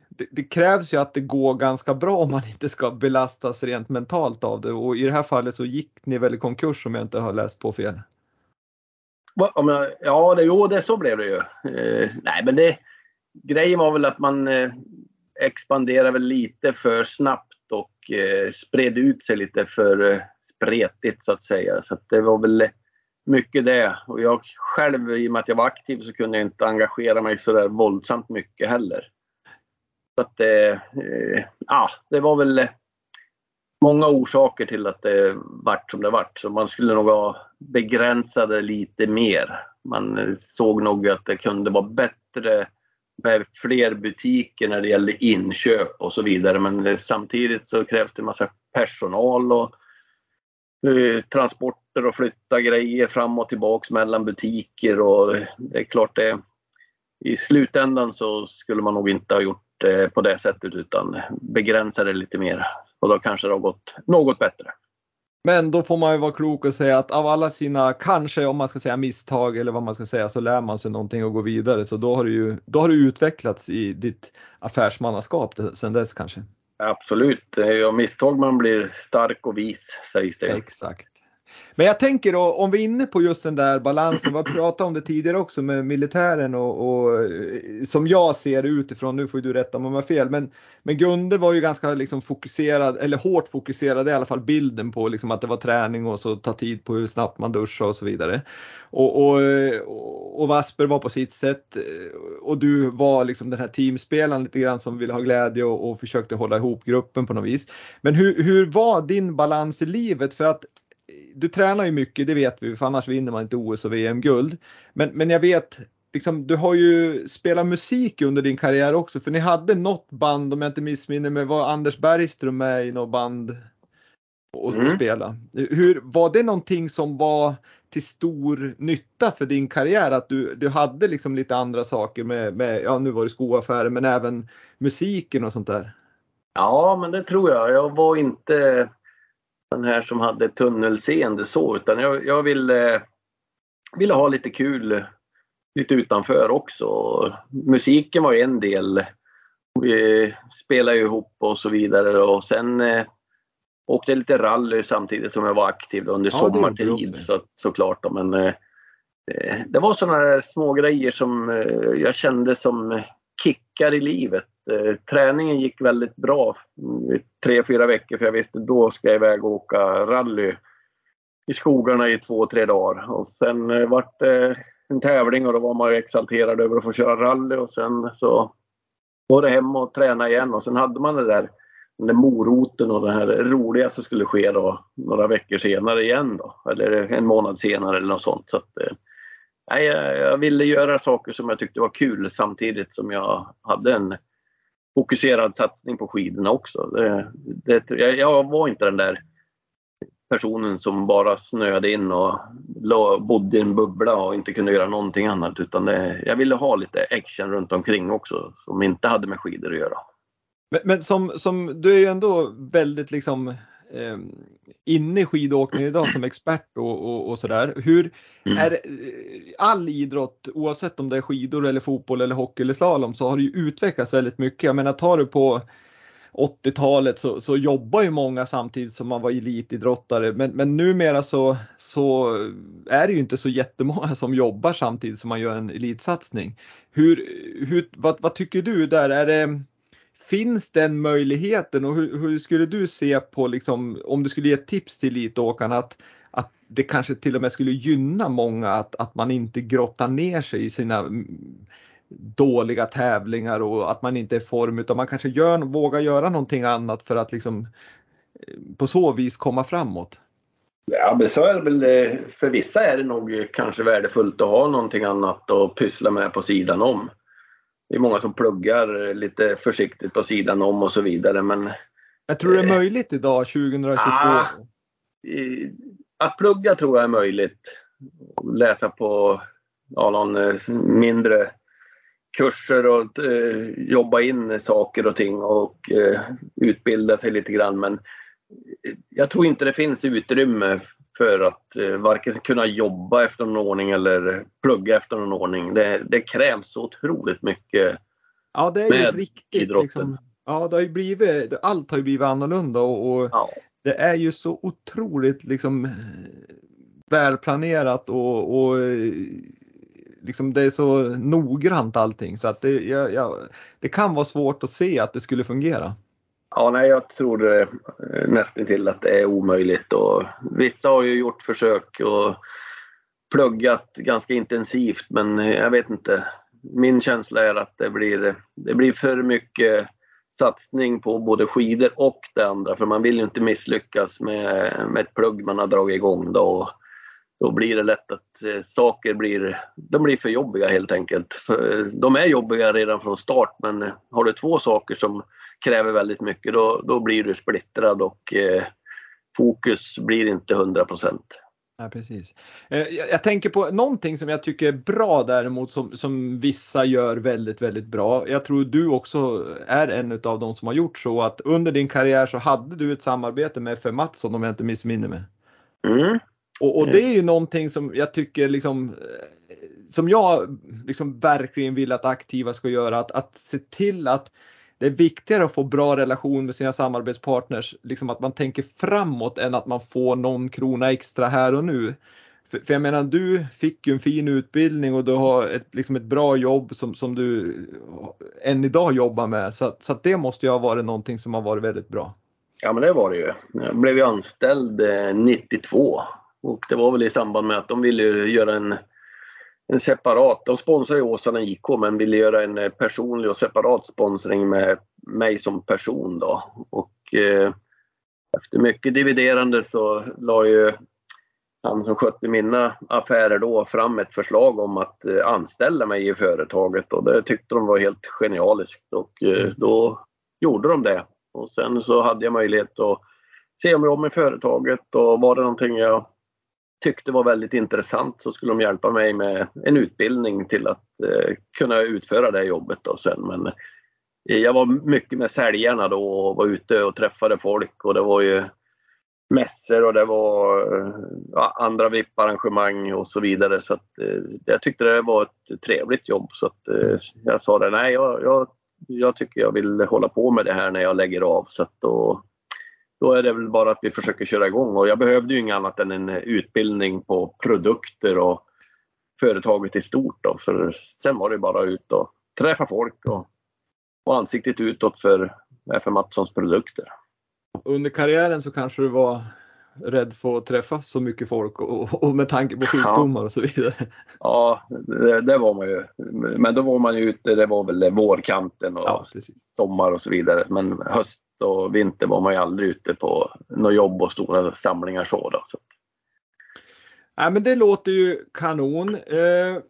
det, det, krävs ju att det går ganska bra om man inte ska belastas rent mentalt av det och i det här fallet så gick ni väl i konkurs om jag inte har läst på fel. Ja, det, jo, det, så blev det ju. Eh, nej, men det, grejen var väl att man eh, expanderade väl lite för snabbt och eh, spred ut sig lite för eh, spretigt så att säga. Så att det var väl mycket det. Och jag själv, i och med att jag var aktiv, så kunde jag inte engagera mig så där våldsamt mycket heller. Så att det, eh, ja, det var väl många orsaker till att det vart som det vart. Så man skulle nog ha begränsat det lite mer. Man såg nog att det kunde vara bättre med fler butiker när det gällde inköp och så vidare. Men samtidigt så krävs det massa personal och Eh, transporter och flytta grejer fram och tillbaks mellan butiker och det är klart det i slutändan så skulle man nog inte ha gjort det på det sättet utan begränsa det lite mer och då kanske det har gått något bättre. Men då får man ju vara klok och säga att av alla sina, kanske om man ska säga misstag eller vad man ska säga, så lär man sig någonting och går vidare. Så då har du ju då har du utvecklats i ditt affärsmannaskap sen dess kanske. Absolut, det är av misstag man blir stark och vis sägs det. Exakt. Men jag tänker då om vi är inne på just den där balansen, vi har pratat om det tidigare också med militären och, och eh, som jag ser det utifrån, nu får du rätta om jag har fel, men, men Gunde var ju ganska liksom fokuserad, eller hårt fokuserad i alla fall bilden på liksom att det var träning och så ta tid på hur snabbt man duschar och så vidare. Och, och, och Vasper var på sitt sätt eh, och du var liksom den här teamspelaren lite grann som ville ha glädje och, och försökte hålla ihop gruppen på något vis. Men hur, hur var din balans i livet? För att du tränar ju mycket, det vet vi, för annars vinner man inte OS och VM-guld. Men, men jag vet, liksom, du har ju spelat musik under din karriär också, för ni hade något band, om jag inte missminner mig, var Anders Bergström med i något band och mm. spela. Hur, var det någonting som var till stor nytta för din karriär att du, du hade liksom lite andra saker med, med, ja nu var det skoaffärer men även musiken och sånt där? Ja men det tror jag. Jag var inte den här som hade tunnelseende så utan jag, jag ville, ville ha lite kul lite utanför också. Musiken var en del. Vi spelade ju ihop och så vidare och sen eh, åkte lite rally samtidigt som jag var aktiv under ja, sommartid så, såklart. Men eh, eh det var sådana små grejer som eh, jag kände som kickar i livet. Eh, träningen gick väldigt bra i tre, fyra veckor för jag visste då ska jag iväg och åka rally i skogarna i två, tre dagar. Och sen eh, vart det en tävling och då var man ju exalterad över att få köra rally och sen så var det hem och träna igen och sen hade man det där den där moroten och det här roliga som skulle ske då några veckor senare igen då. Eller en månad senare eller något sånt. Så att, eh, jag, jag ville göra saker som jag tyckte var kul samtidigt som jag hade en fokuserad satsning på skidorna också. Det, det, jag var inte den där personen som bara snöade in och bodde i en bubbla och inte kunde göra någonting annat utan det, jag ville ha lite action runt omkring också som inte hade med skidor att göra. Men, men som, som, du är ju ändå väldigt liksom eh, inne i skidåkning idag som expert och, och, och sådär. Hur mm. är eh, all idrott, oavsett om det är skidor eller fotboll eller hockey eller slalom, så har det ju utvecklats väldigt mycket. Jag menar tar du på 80-talet så, så jobbar ju många samtidigt som man var elitidrottare men, men numera så, så är det ju inte så jättemånga som jobbar samtidigt som man gör en elitsatsning. Hur, hur, vad, vad tycker du där? Är det, Finns den möjligheten och hur, hur, skulle du se på liksom, om du skulle ge ett tips till elitåkarna att, att det kanske till och med skulle gynna många att, att man inte grottar ner sig i sina mm, dåliga tävlingar och att man inte är i form utan man kanske gör, vågar göra någonting annat för att liksom eh, på så vis komma framåt. Ja, men så är det väl. Eh, för vissa är det nog kanske värdefullt att ha någonting annat att pyssla med på sidan om. Det är många som pluggar lite försiktigt på sidan om och så vidare men jag tror det är eh, möjligt idag 2022? Ah, att plugga tror jag är möjligt. Läsa på ja, någon mindre kurser och eh, jobba in saker och ting och eh, utbilda sig lite grann. Men jag tror inte det finns utrymme för att eh, varken kunna jobba efter någon ordning eller plugga efter någon ordning. Det, det krävs så otroligt mycket Ja, det är ju riktigt. Liksom, ja, det har blivit, allt har ju blivit annorlunda och, och ja. det är ju så otroligt liksom välplanerat och, och liksom det är så noggrant allting så att det, jag, jag, det kan vara svårt att se att det skulle fungera. Ja, nej, jag tror eh, nästan till att det är omöjligt och vissa har ju gjort försök och pluggat ganska intensivt men jag vet inte. Min känsla är att det blir, det blir för mycket satsning på både skidor och det andra för man vill ju inte misslyckas med, med ett plugg man har dragit igång då då blir det lätt att eh, saker blir, de blir för jobbiga helt enkelt. För, de är jobbiga redan från start men eh, har du två saker som kräver väldigt mycket då, då blir du splittrad och eh, fokus blir inte 100 procent. Ja, precis. Eh, jag, jag, tänker på någonting som jag tycker är bra däremot som, som vissa gör väldigt, väldigt bra. Jag tror du också är en av de som har gjort så att under din karriär så hade du ett samarbete med F. Mattsson om jag inte missminner mig. Mm, och, och, det är ju någonting som jag tycker liksom som jag liksom verkligen vill att aktiva ska göra, att, att se till att det är viktigare att få bra relation med sina samarbetspartners, liksom att man tänker framåt än att man får någon krona extra här och nu. För, för jag menar, du fick ju en fin utbildning och du har ett, liksom ett bra jobb som, som du än idag jobbar med. Så, så det måste ju ha varit någonting som har varit väldigt bra. Ja men det var det ju. Jag blev ju anställd 92 eh, och det var väl i samband med att de ville göra en, en separat, de sponsrade ju Åsarna IK men ville göra en eh, personlig och separat sponsring med mig som person då. Och eh, efter mycket dividerande så la ju han som skötte mina affärer då fram ett förslag om att eh, anställa mig i företaget och det tyckte de var helt genialiskt och eh, då gjorde de det. Och sen så hade jag möjlighet att se om jag om i företaget och var det någonting jag tyckte var väldigt intressant så skulle de hjälpa mig med en utbildning till att eh, kunna utföra det jobbet då sen. Men eh, jag var mycket med säljarna då och var ute och träffade folk och det var ju mässor och det var eh, ja, andra VIP-arrangemang och så vidare. Så att, eh, jag tyckte det var ett trevligt jobb så att, eh, jag sa det, nej jag, jag, jag, tycker jag vill hålla på med det här när jag lägger av. Så att då, då är det väl bara att vi försöker köra igång och jag behövde ju inget annat än en utbildning på produkter och företaget i stort. Då, för sen var det bara ut och träffa folk och, och ansiktet utåt för F. Mattssons produkter under karriären så kanske du var rädd för att träffa så mycket folk och, och med tanke på sjukdomar ja. och så vidare. Ja, det, det, var man ju. Men då var man ju ute, det var väl vårkanten och ja, sommar och så vidare. Men höst och vinter var man ju aldrig ute på något jobb och stora samlingar så. Då, så. Nej, men det låter ju kanon. Eh,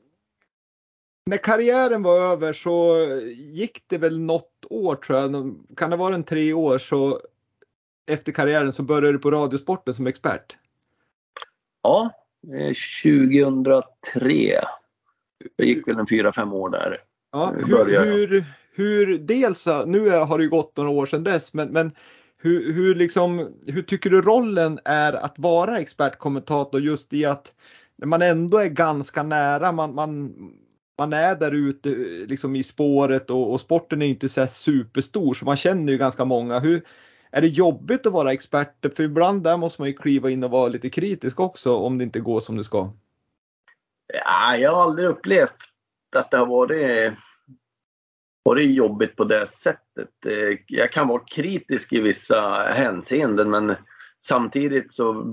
när karriären var över så gick det väl något år tror jag, kan det vara en tre år så efter karriären så började du på Radiosporten som expert. Ja, 2003. Det gick väl en fyra fem år där. Ja, hur, hur, hur, dels, eh, nu har det ju gått några år sedan dess, men, men hur, hur, liksom, hur tycker du rollen är att vara expertkommentator just i att man ändå är ganska nära, man, man, man är där ute eh, liksom i spåret och, och sporten är inte så superstor så man känner ju ganska många. Hur, är det jobbigt att vara expert? För ibland där måste man ju kliva in och vara lite kritisk också om det inte går som det ska. Ja, jag har aldrig upplevt att det har varit, det är jobbigt på det sättet. Eh, jag kan vara kritisk i vissa hänseenden men samtidigt så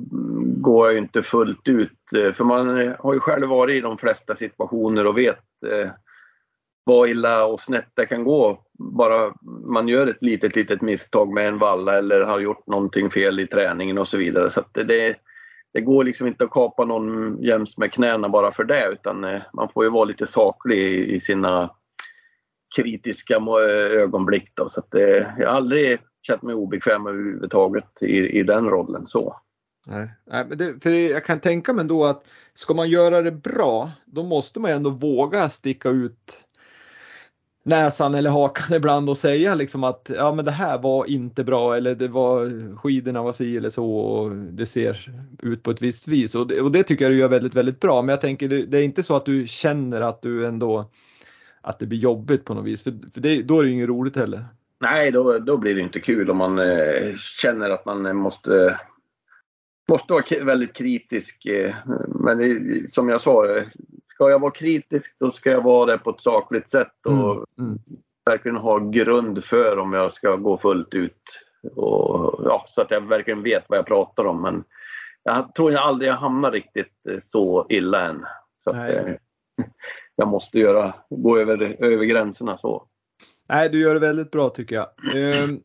går jag inte fullt ut. Eh, för man har ju själv varit i de flesta situationer och vet eh, vad illa och snett det kan gå. Bara man gör ett litet, litet misstag med en valla eller har gjort någonting fel i träningen och så vidare. Så det, det går liksom inte att kapa någon jäms med knäna bara för det utan man får ju vara lite saklig i, sina kritiska ögonblick. Då. Så det, eh, jag har aldrig känt mig obekväm överhuvudtaget i, i den rollen. så. Nej, men det, för jag kan tänka mig ändå att ska man göra det bra, då måste man ändå våga sticka ut näsan eller hakan ibland och säga liksom att ja men det här var inte bra eller det var skidorna var si eller så och det ser ut på ett visst vis och det, och det tycker jag du gör väldigt väldigt bra men jag tänker det, är inte så att du känner att du ändå att det blir jobbigt på något vis för, för det, då är det inget roligt heller. Nej då, då blir det inte kul om man eh, känner att man måste måste vara väldigt kritisk. Eh, men det, som jag sa, ska jag vara kritisk då ska jag vara det på ett sakligt sätt och mm. Mm. verkligen ha grund för om jag ska gå fullt ut. Och, ja, så att jag verkligen vet vad jag pratar om. Men jag tror jag aldrig jag hamnar riktigt eh, så illa än. Så att, eh, jag måste göra, gå över, över gränserna så. Nej, du gör det väldigt bra tycker jag. Ehm,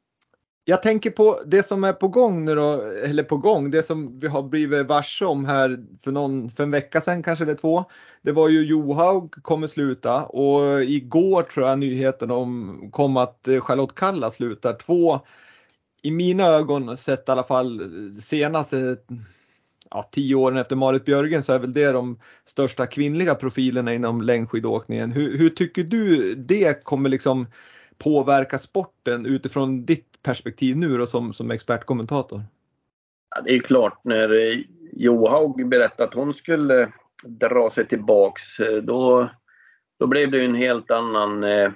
jag tänker på det som är på gång nu då, eller på gång, det som vi har blivit varse om här för, någon, för en vecka sedan kanske eller två. Det var ju Johaug kommer sluta och igår tror jag nyheten om kom att eh, Charlotte Kalla slutar. Två, i mina ögon sett i alla fall senaste ja, tio åren efter Marit Björgen så är väl det de största kvinnliga profilerna inom längdskidåkningen. Hur, hur tycker du det kommer liksom påverka sporten utifrån ditt perspektiv nu då som, som expertkommentator? Ja, det är klart när Johaug berättade att hon skulle dra sig tillbaks då, då blev det en helt annan eh,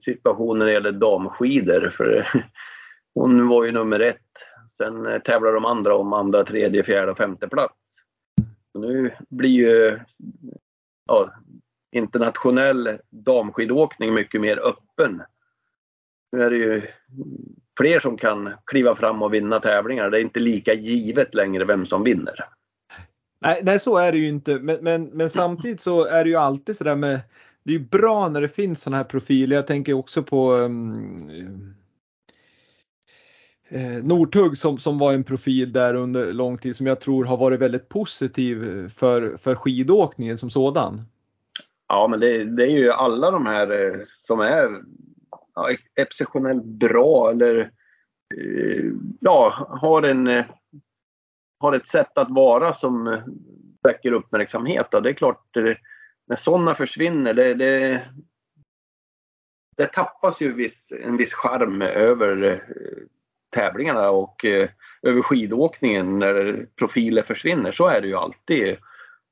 situation när det gäller damskidor. För hon var ju nummer ett. Sen eh, tävlar de andra om andra, tredje, fjärde och femte plats. Nu blir ju ja, internationell damskidåkning mycket mer öppen. Nu är det ju fler som kan kliva fram och vinna tävlingar. Det är inte lika givet längre vem som vinner. Nej, nej så är det ju inte. Men, men, men samtidigt så är det ju alltid sådär med det är ju bra när det finns sådana här profiler. Jag tänker också på um, eh, Northug som, som var en profil där under lång tid som jag tror har varit väldigt positiv eh, för, för skidåkningen som sådan. Ja, men det, det är ju alla de här eh, som är ja, exceptionellt bra eller eh, ja, har, en, eh, har ett sätt att vara som eh, väcker uppmärksamhet. Det är klart, när sådana försvinner, det, det, det tappas ju viss, en viss charm över tävlingarna och eh, över skidåkningen när profiler försvinner. Så är det ju alltid.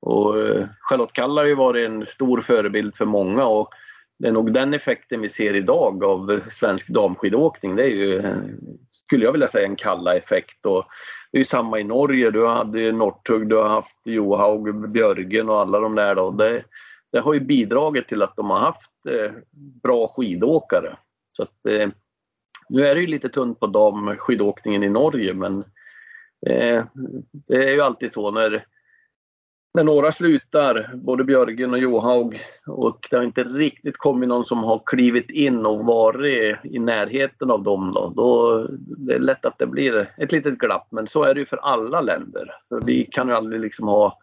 Och eh, Charlotte Kalla har ju varit en stor förebild för många och det är nog den effekten vi ser idag av svensk damskidåkning. Det är ju, eh, skulle jag vilja säga, en Kalla-effekt. Och det är ju samma i Norge. Du hade Northug, du har haft Johaug, Björgen och alla de där. Då. Det, det har ju bidragit till att de har haft eh, bra skidåkare. Så att, eh, nu är det ju lite tunt på damskidåkningen i Norge men eh, det är ju alltid så när när några slutar, både Björgen och Johaug, och det har inte riktigt kommit någon som har klivit in och varit i närheten av dem då, då det är lätt att det blir ett litet glapp. Men så är det ju för alla länder. Vi kan ju aldrig liksom ha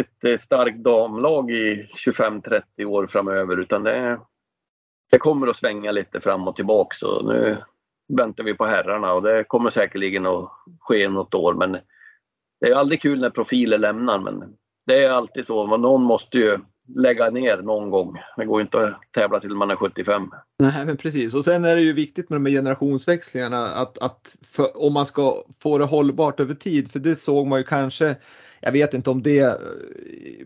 ett eh, starkt damlag i 25-30 år framöver utan det, det kommer att svänga lite fram och tillbaka. Så nu väntar vi på herrarna och det kommer säkerligen att ske något år. Men det är aldrig kul när profiler lämnar men det är alltid så. Någon måste ju lägga ner någon gång. Det går inte att tävla till man är 75. Nej men precis och sen är det ju viktigt med de här generationsväxlingarna att, att för, om man ska få det hållbart över tid för det såg man ju kanske jag vet inte om det eh,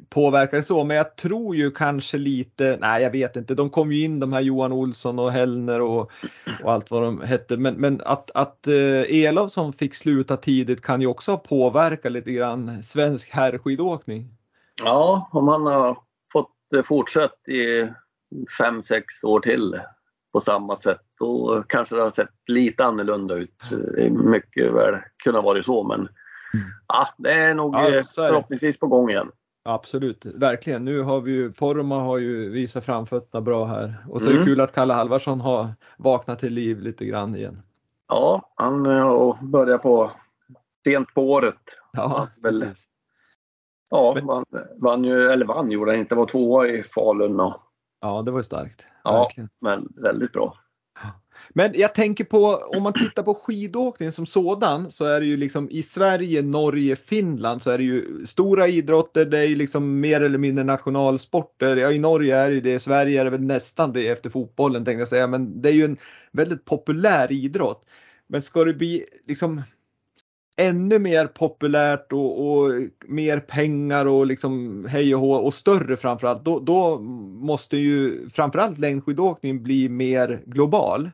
påverkar så, men jag tror ju kanske lite, nej jag vet inte, de kom ju in de här Johan Olsson och Hellner och, och allt vad de hette, men, men att, att eh, Elofsson fick sluta tidigt kan ju också påverka lite grann svensk herrskidåkning. Ja, om han har fått eh, fortsätta i fem sex år till på samma sätt. Då kanske det har sett lite annorlunda ut. Eh, mycket väl kunnat vara så men Ja, det är nog ja, är förhoppningsvis på gång igen. Absolut, verkligen. Nu har vi ju, Porma har ju visat framfötterna bra här. Och så är det mm. kul att Kalle Halvarsson har vaknat till liv lite grann igen. Ja, han har börjat på sent på året. Ja, väl, precis. Ja, Men, vann, vann ju, eller vann gjorde han inte, var tvåa i Falun. Och, ja, det var ju starkt. Ja, verkligen. men väldigt bra. Men jag tänker på om man tittar på skidåkning som sådan så är det ju liksom i Sverige, Norge, Finland så är det ju stora idrotter. Det är ju liksom mer eller mindre nationalsporter. Ja, i Norge är det det, i Sverige är det väl nästan det efter fotbollen tänkte jag säga, men det är ju en väldigt populär idrott. Men ska det bli liksom ännu mer populärt och, och, mer pengar och liksom hej och hå och större framförallt, då, då måste ju framförallt längdskidåkning bli mer global.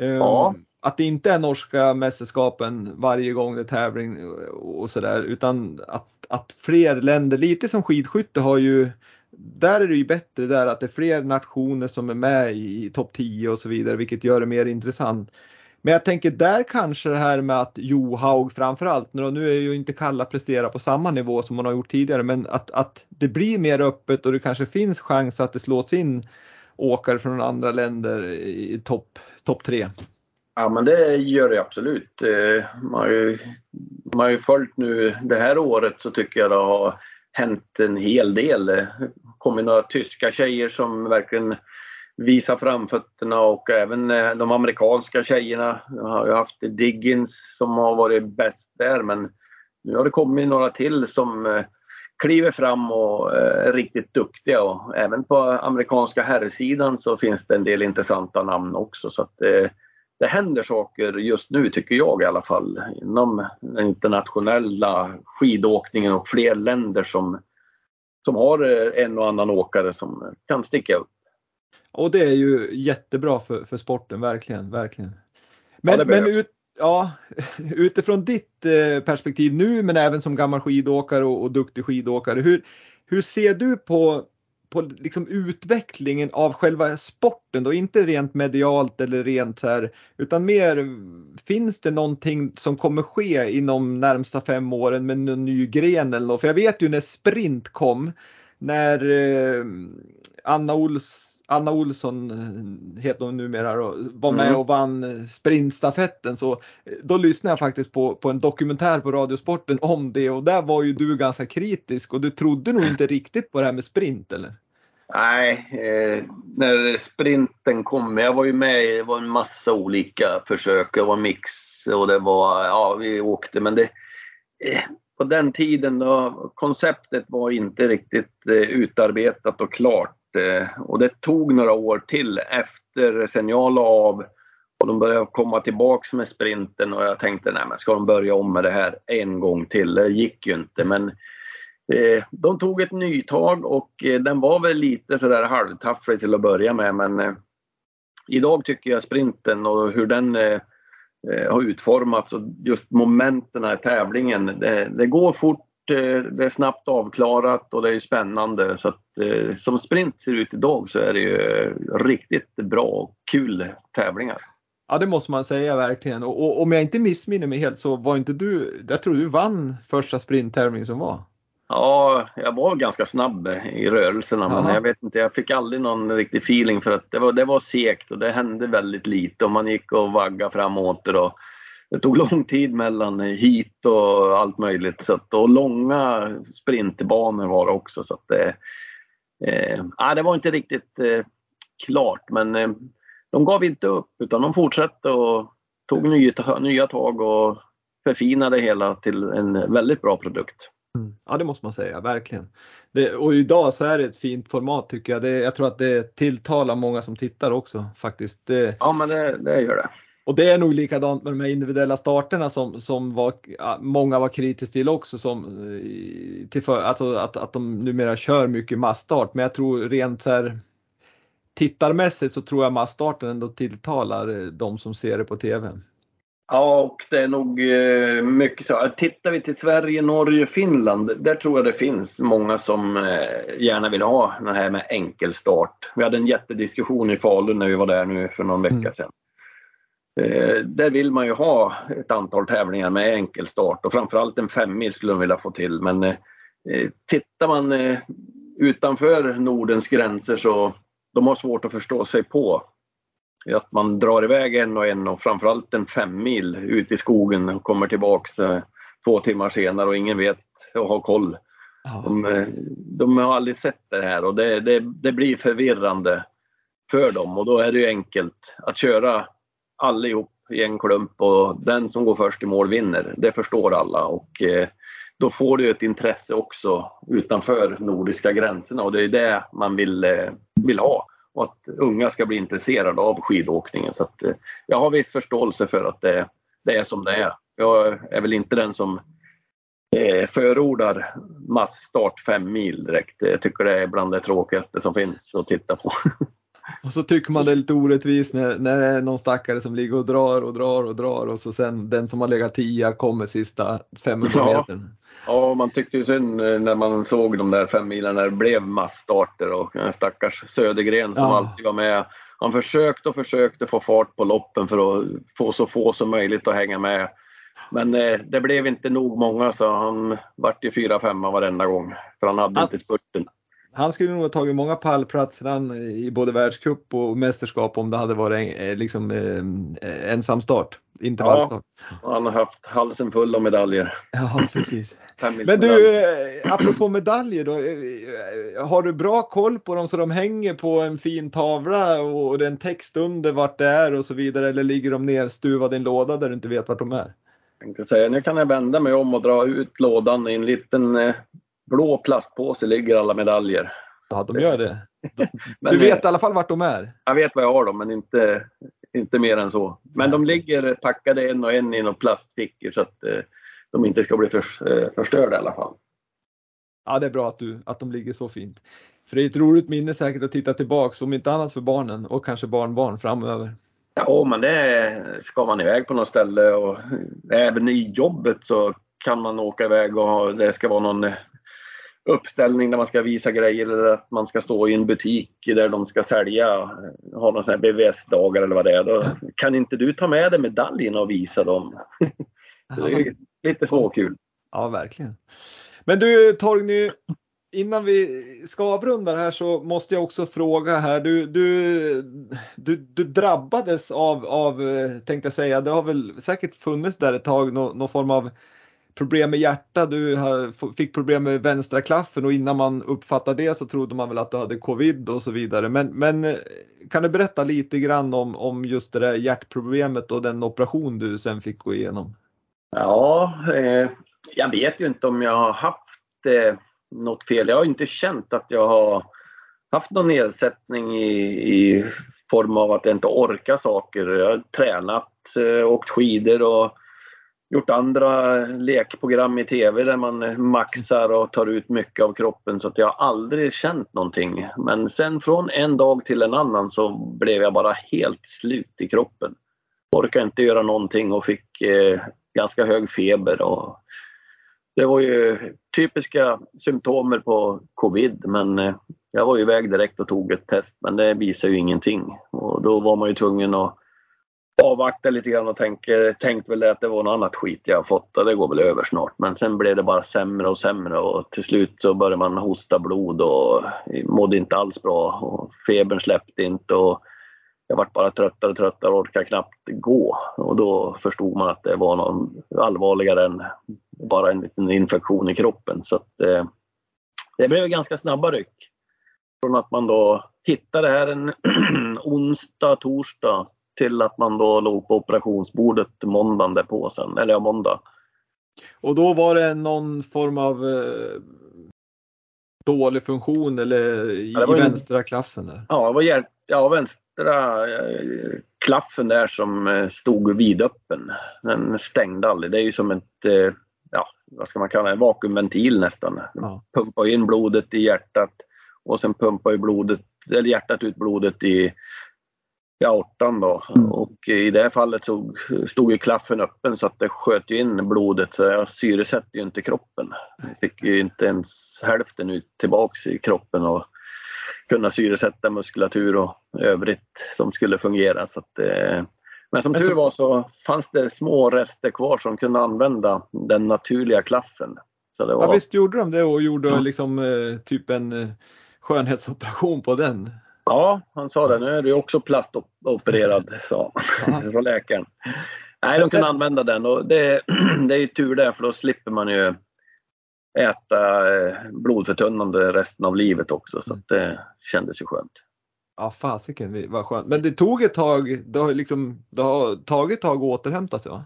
Ja. Ehm, att det inte är norska mästerskapen varje gång det är tävling och sådär utan att, att fler länder, lite som skidskytte har ju där är det ju bättre där att det är fler nationer som är med i topp 10 och så vidare vilket gör det mer intressant. Men jag tänker där kanske det här med att Johaug framförallt, nu är ju inte Kalla prestera på samma nivå som hon har gjort tidigare, men att, att det blir mer öppet och det kanske finns chans att det slås in åkare från andra länder i topp topp tre? Ja men det gör det absolut. Eh, man har, ju, man har ju följt nu det här året så tycker jag det har hänt en hel del. Det kommit några tyska tjejer som verkligen visar framfötterna och även eh, de amerikanska tjejerna. Jag har ju haft Diggins som har varit bäst där men nu har det kommit några till som kliver fram och eh, är riktigt duktiga. Och även på amerikanska herrsidan så finns det en del intressanta namn också. Så att det, eh, det händer saker just nu tycker jag i alla fall inom den internationella skidåkningen och fler länder som, som har eh, en och annan åkare som kan sticka upp. Och det är ju jättebra för, för sporten, verkligen, verkligen. Men, Ja, men ut, ja, utifrån ditt eh, perspektiv nu, men även som gammal skidåkare och, och duktig skidåkare, hur, hur ser du på, på liksom utvecklingen av själva sporten då? Inte rent medialt eller rent så här, utan mer finns det någonting som kommer ske inom närmsta fem åren med någon ny gren eller något? För jag vet ju när sprint kom, när eh, Anna Ols Anna Olsson eh, heter hon numera då, var med Mm. och vann eh, sprintstafetten så eh, då lyssnade jag faktiskt på, på en dokumentär på Radiosporten om det och där var ju du ganska kritisk och du trodde nog inte riktigt på det här med sprint eller? Nej, eh, när sprinten kom, jag var ju med i en massa olika försök. Det var mix och det var, ja vi åkte men det, eh, på den tiden då, konceptet var inte riktigt eh, utarbetat och klart. Eh, och det tog några år till efter sen jag la av och de började komma tillbaks med sprinten och jag tänkte nej men ska de börja om med det här en gång till? Det gick ju inte men Eh, de tog ett nytag och eh, den var väl lite sådär halvtafflig till att börja med men eh, idag tycker jag sprinten och hur den eh, eh, har utformats och just momenten i tävlingen. Det, det går fort, det är snabbt avklarat och det är spännande. Så att, eh, som sprint ser ut idag så är det ju eh, riktigt bra och kul tävlingar. Ja det måste man säga verkligen och, och om jag inte missminner mig helt så var inte du, jag tror du vann första sprinttävlingen som var. Ja, jag var ganska snabb i rörelserna men Jaha. jag vet inte, jag fick aldrig någon riktig feeling för att det var, det var segt och det hände väldigt lite och man gick och vaggade fram och åter och det tog lång tid mellan hit och allt möjligt. Så att, och långa sprintbanor var det också. Så att det, eh, ja, det var inte riktigt eh, klart men eh, de gav inte upp utan de fortsatte och tog nya, nya tag och förfinade hela till en väldigt bra produkt. Mm. Ja det måste man säga, verkligen. Det, och idag så är det ett fint format tycker jag. Det, jag tror att det tilltalar många som tittar också faktiskt. Det, Ja men det, det gör det. Och det är nog likadant med de här individuella starterna som, som var, många var kritiska till också. Som, eh, till för, alltså att, att de numera kör mycket massstart. Men jag tror rent så här tittarmässigt så tror jag massstarten ändå tilltalar eh, de som ser det på TV. Ja, och det är nog eh, mycket så. Tittar vi till Sverige, Norge, Finland, där tror jag det finns många som gärna vill ha den här med enkelstart. Vi hade en jättediskussion i Falun när vi var där nu för någon vecka Mm. sedan. Eh, där vill man ju ha ett antal tävlingar med enkelstart och framförallt en femmil skulle de vilja få till. Men eh, eh, tittar man eh, utanför Nordens gränser så de har svårt att förstå sig på att man drar iväg en och en och framförallt en fem mil ut i skogen och kommer tillbaks två timmar senare och ingen vet och har koll. De, de har aldrig sett det här och det, det, det blir förvirrande för dem och då är det enkelt att köra allihop i en klump och den som går först i mål vinner. Det förstår alla och eh, då får du ett intresse också utanför nordiska gränserna och det är det man vill, eh, vill ha och att unga ska bli intresserade av skidåkningen. Så att, eh, jag har viss förståelse för att det, det är som det är. Jag är väl inte den som förordar massstart fem mil direkt. Jag tycker det är bland det tråkigaste som finns att titta på. Och så tycker man det är lite orättvist när, när det är någon stackare som ligger och drar och drar och drar och så sen den som har legat tia kommer sista 500 Ja. metern. Ja, man tyckte ju synd eh, när man såg de där fem milen när det blev massstarter och stackars Södergren som Ja. alltid var med. Han försökte och försökte få fart på loppen för att få så få som möjligt att hänga med. Men eh, det blev inte nog många så han vart ju fyra, femma varenda gång. För han hade Ja. inte spurten. Han skulle nog ha tagit många pallplatser han, i både världscup och mästerskap om det hade varit eh, liksom, eh, ensam start, intervallstart. Han har haft halsen full av medaljer. Ja, precis. Men du, eh, apropå medaljer då. Har du bra koll på dem så de hänger på en fin tavla och det är en text under vart det är och så vidare eller ligger de nerstuvade i en låda där du inte vet vart de är? tänkte säga. Nu kan jag vända mig om och dra ut lådan. I en liten blå plastpåse ligger alla medaljer. Ja, de gör det. Men, Du eh, vet i alla fall vart de är? Jag vet vad jag har dem, men inte, inte mer än så. Men de ligger packade en och en i några plastfickor så att eh, de inte ska bli för, eh, förstörda i alla fall. Ja, det är bra att, du, att de ligger så fint. För det är ett roligt minne säkert att titta tillbaks, om inte annat för barnen och kanske barnbarn framöver. Ja, men det ska man iväg på något ställe och även i jobbet så kan man åka iväg och det ska vara någon uppställning där man ska visa grejer eller att man ska stå i en butik där de ska sälja, ha någon sån här BVS-dagar eller vad det är. Då kan inte du ta med dig medaljen och visa dem? det är lite småkul. Ja, verkligen. Men du Torgny, innan vi ska avrunda det här så måste jag också fråga här. Du, du, du, du drabbades av, av, tänkte jag säga, det har väl säkert funnits där ett tag någon, någon form av problem med hjärta, du fick problem med vänstra klaffen och innan man uppfattade det så trodde man väl att du hade covid och så vidare. Men, men eh, kan du berätta lite grann om, om just det där hjärtproblemet och den operation du sen fick gå igenom? Ja, eh, jag vet ju inte om jag har haft eh, något fel. Jag har inte känt att jag har haft någon nedsättning i, i form av att jag inte orkar saker. Jag har tränat, eh, åkt skidor och gjort andra lekprogram i TV där man maxar och tar ut mycket av kroppen så att jag har aldrig känt någonting. Men sen från en dag till en annan så blev jag bara helt slut i kroppen. Orkade inte göra någonting och fick eh, ganska hög feber. Och det var ju typiska symptomer på covid men eh, jag var iväg direkt och tog ett test men det visade ju ingenting. Och då var man ju tvungen att avvaktade lite grann och tänker, tänkte väl att det var något annat skit jag fått och det går väl över snart. Men sen blev det bara sämre och sämre och till slut så började man hosta blod och mådde inte alls bra och febern släppte inte och jag vart bara tröttare och tröttare och orkade knappt gå. Och då förstod man att det var något allvarligare än bara en liten infektion i kroppen. Så att, eh, det blev ganska snabba ryck. Från att man då hittade det här en onsdag, torsdag till att man då låg på operationsbordet måndagen därpå sen, eller ja, måndag. Och då var det någon form av eh, dålig funktion eller i, ja, vänstra klaffen? Där. Ja, det var hjärt, ja, vänstra eh, klaffen där som eh, stod vidöppen. Den stängde aldrig. Det är ju som ett, eh, ja, vad ska man kalla det, en vakuumventil nästan. Ja. Pumpar in blodet i hjärtat och sen pumpar ju blodet, eller hjärtat ut blodet i i aortan då. Mm. Och i det här fallet så stod ju klaffen öppen så att det sköt in blodet så jag syresätter ju inte kroppen. Jag fick ju inte ens hälften ut tillbaks i kroppen och kunna syresätta muskulatur och övrigt som skulle fungera. Så att, eh, men som tur var så fanns det små rester kvar som kunde använda den naturliga klaffen. Så det var... Ja visst gjorde de det och gjorde ja. liksom eh, typ en eh, skönhetsoperation på den. Ja, han sa det. Nu är du också plastopererad, sa, sa läkaren. Nej, de kunde använda den och det, det är ju tur det för då slipper man ju äta eh, blodförtunnande resten av livet också så det kändes ju skönt. Ja fasiken vad skönt. Men det tog ett tag, det har, liksom, det har tagit ett tag att återhämta sig va?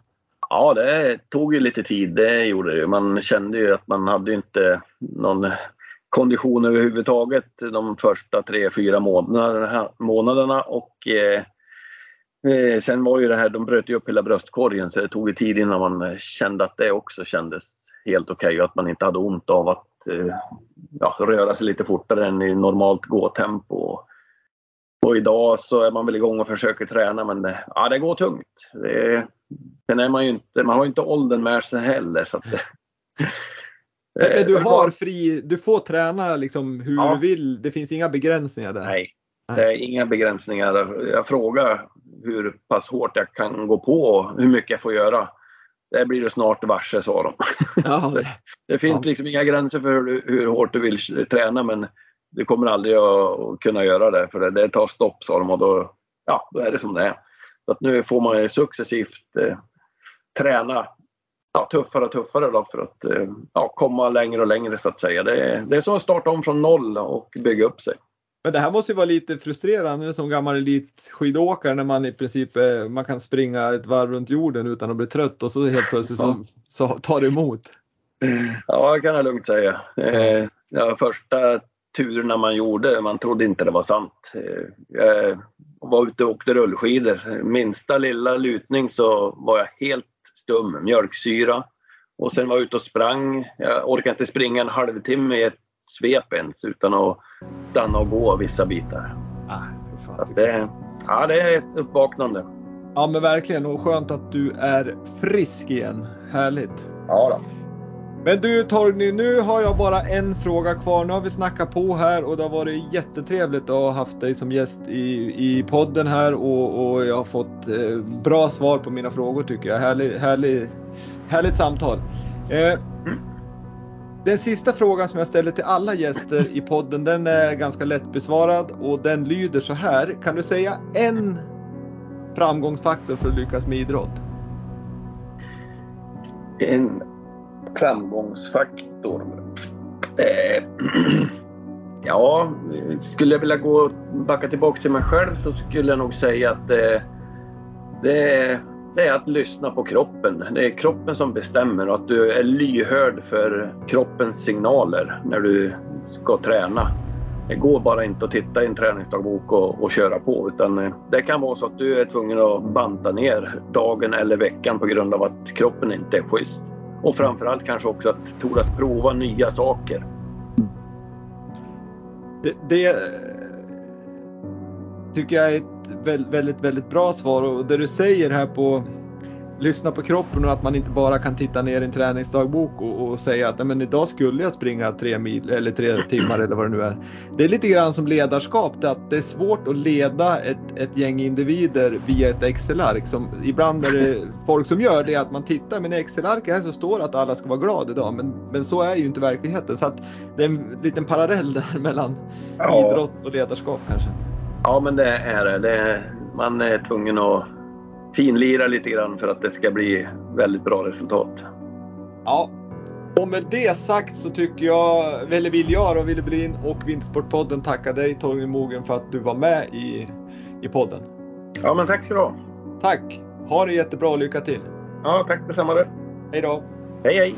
Ja det tog ju lite tid, det gjorde det ju. Man kände ju att man hade inte någon kondition överhuvudtaget de första tre, fyra månaderna, månaderna och eh, eh, sen var ju det här, de bröt ju upp hela bröstkorgen så det tog ju tid innan man kände att det också kändes helt okej okay, och att man inte hade ont av att eh, ja, röra sig lite fortare än i normalt gåtempo. Och idag så är man väl igång och försöker träna men det, ja, det går tungt. Det, sen är man ju inte, man har ju inte åldern med sig heller. Så att men du har fri, du får träna liksom hur ja. du vill. Det finns inga begränsningar där? Nej, det är inga begränsningar. Jag frågar hur pass hårt jag kan gå på och hur mycket jag får göra. Det blir du snart varse, sa de. Ja, det, det, finns ja. liksom inga gränser för hur, hur, hårt du vill träna men du kommer aldrig att kunna göra det för det, det tar stopp, sa de och då, ja, då är det som det är. Så att nu får man successivt eh, träna ja, tuffare och tuffare då för att eh, ja, komma längre och längre så att säga. Det är, det är som att starta om från noll och bygga upp sig. Men det här måste ju vara lite frustrerande som gammal elitskidåkare när man i princip eh, man kan springa ett varv runt jorden utan att bli trött och så helt plötsligt så, så tar det emot. Ja, det kan jag lugnt säga. Eh, ja, första turerna man gjorde, man trodde inte det var sant. Jag var ute och åkte rullskidor. Minsta lilla lutning så var jag helt stum, mjölksyra Och sen var jag ute och sprang. Jag orkade inte springa en halvtimme i ett svep ens utan att stanna och gå vissa bitar. Ah, att det, ja, det är ett uppvaknande. Ja men verkligen och skönt att du är frisk igen. Härligt. Ja då. Men du Torgny, nu har jag bara en fråga kvar. Nu har vi snackat på här och det har varit jättetrevligt att ha haft dig som gäst i, i podden här och, och jag har fått eh, bra svar på mina frågor tycker jag. Härlig, härlig, härligt samtal. Eh, den sista frågan som jag ställer till alla gäster i podden den är ganska lättbesvarad och den lyder så här. Kan du säga en framgångsfaktor för att lyckas med idrott? En framgångsfaktor. Eh, ja, skulle jag vilja gå backa tillbaka till mig själv så skulle jag nog säga att det, det, är, det är att lyssna på kroppen. Det är kroppen som bestämmer och att du är lyhörd för kroppens signaler när du ska träna. Det går bara inte att titta i en träningsdagbok och, och köra på utan eh, det kan vara så att du är tvungen att banta ner dagen eller veckan på grund av att kroppen inte är schysst. Och framförallt kanske också att tordas prova nya saker. Det, det tycker jag är ett väldigt, väldigt, väldigt bra svar och det du säger här på lyssna på kroppen och att man inte bara kan titta ner i en träningsdagbok och, och säga att men idag skulle jag springa tre mil eller tre timmar eller vad det nu är. Det är lite grann som ledarskap, det att det är svårt att leda ett, ett gäng individer via ett Excel-ark. Som, ibland är det folk som gör det att man tittar, men i Excel-ark här så står det att alla ska vara glada idag, men, men så är ju inte verkligheten. Så att det är en liten parallell där mellan ja. idrott och ledarskap kanske. Ja, men det är det. det är, man är tvungen att finlira lite grann för att det ska bli väldigt bra resultat. Ja, och med det sagt så tycker jag, eller vill jag och Wille Blin och Vintersportpodden tacka dig Torgny Mogen för att du var med i, i podden. Ja, men tack ska du ha. Tack! Ha det jättebra och lycka till! Ja, tack detsamma du. Hej då! Hej hej!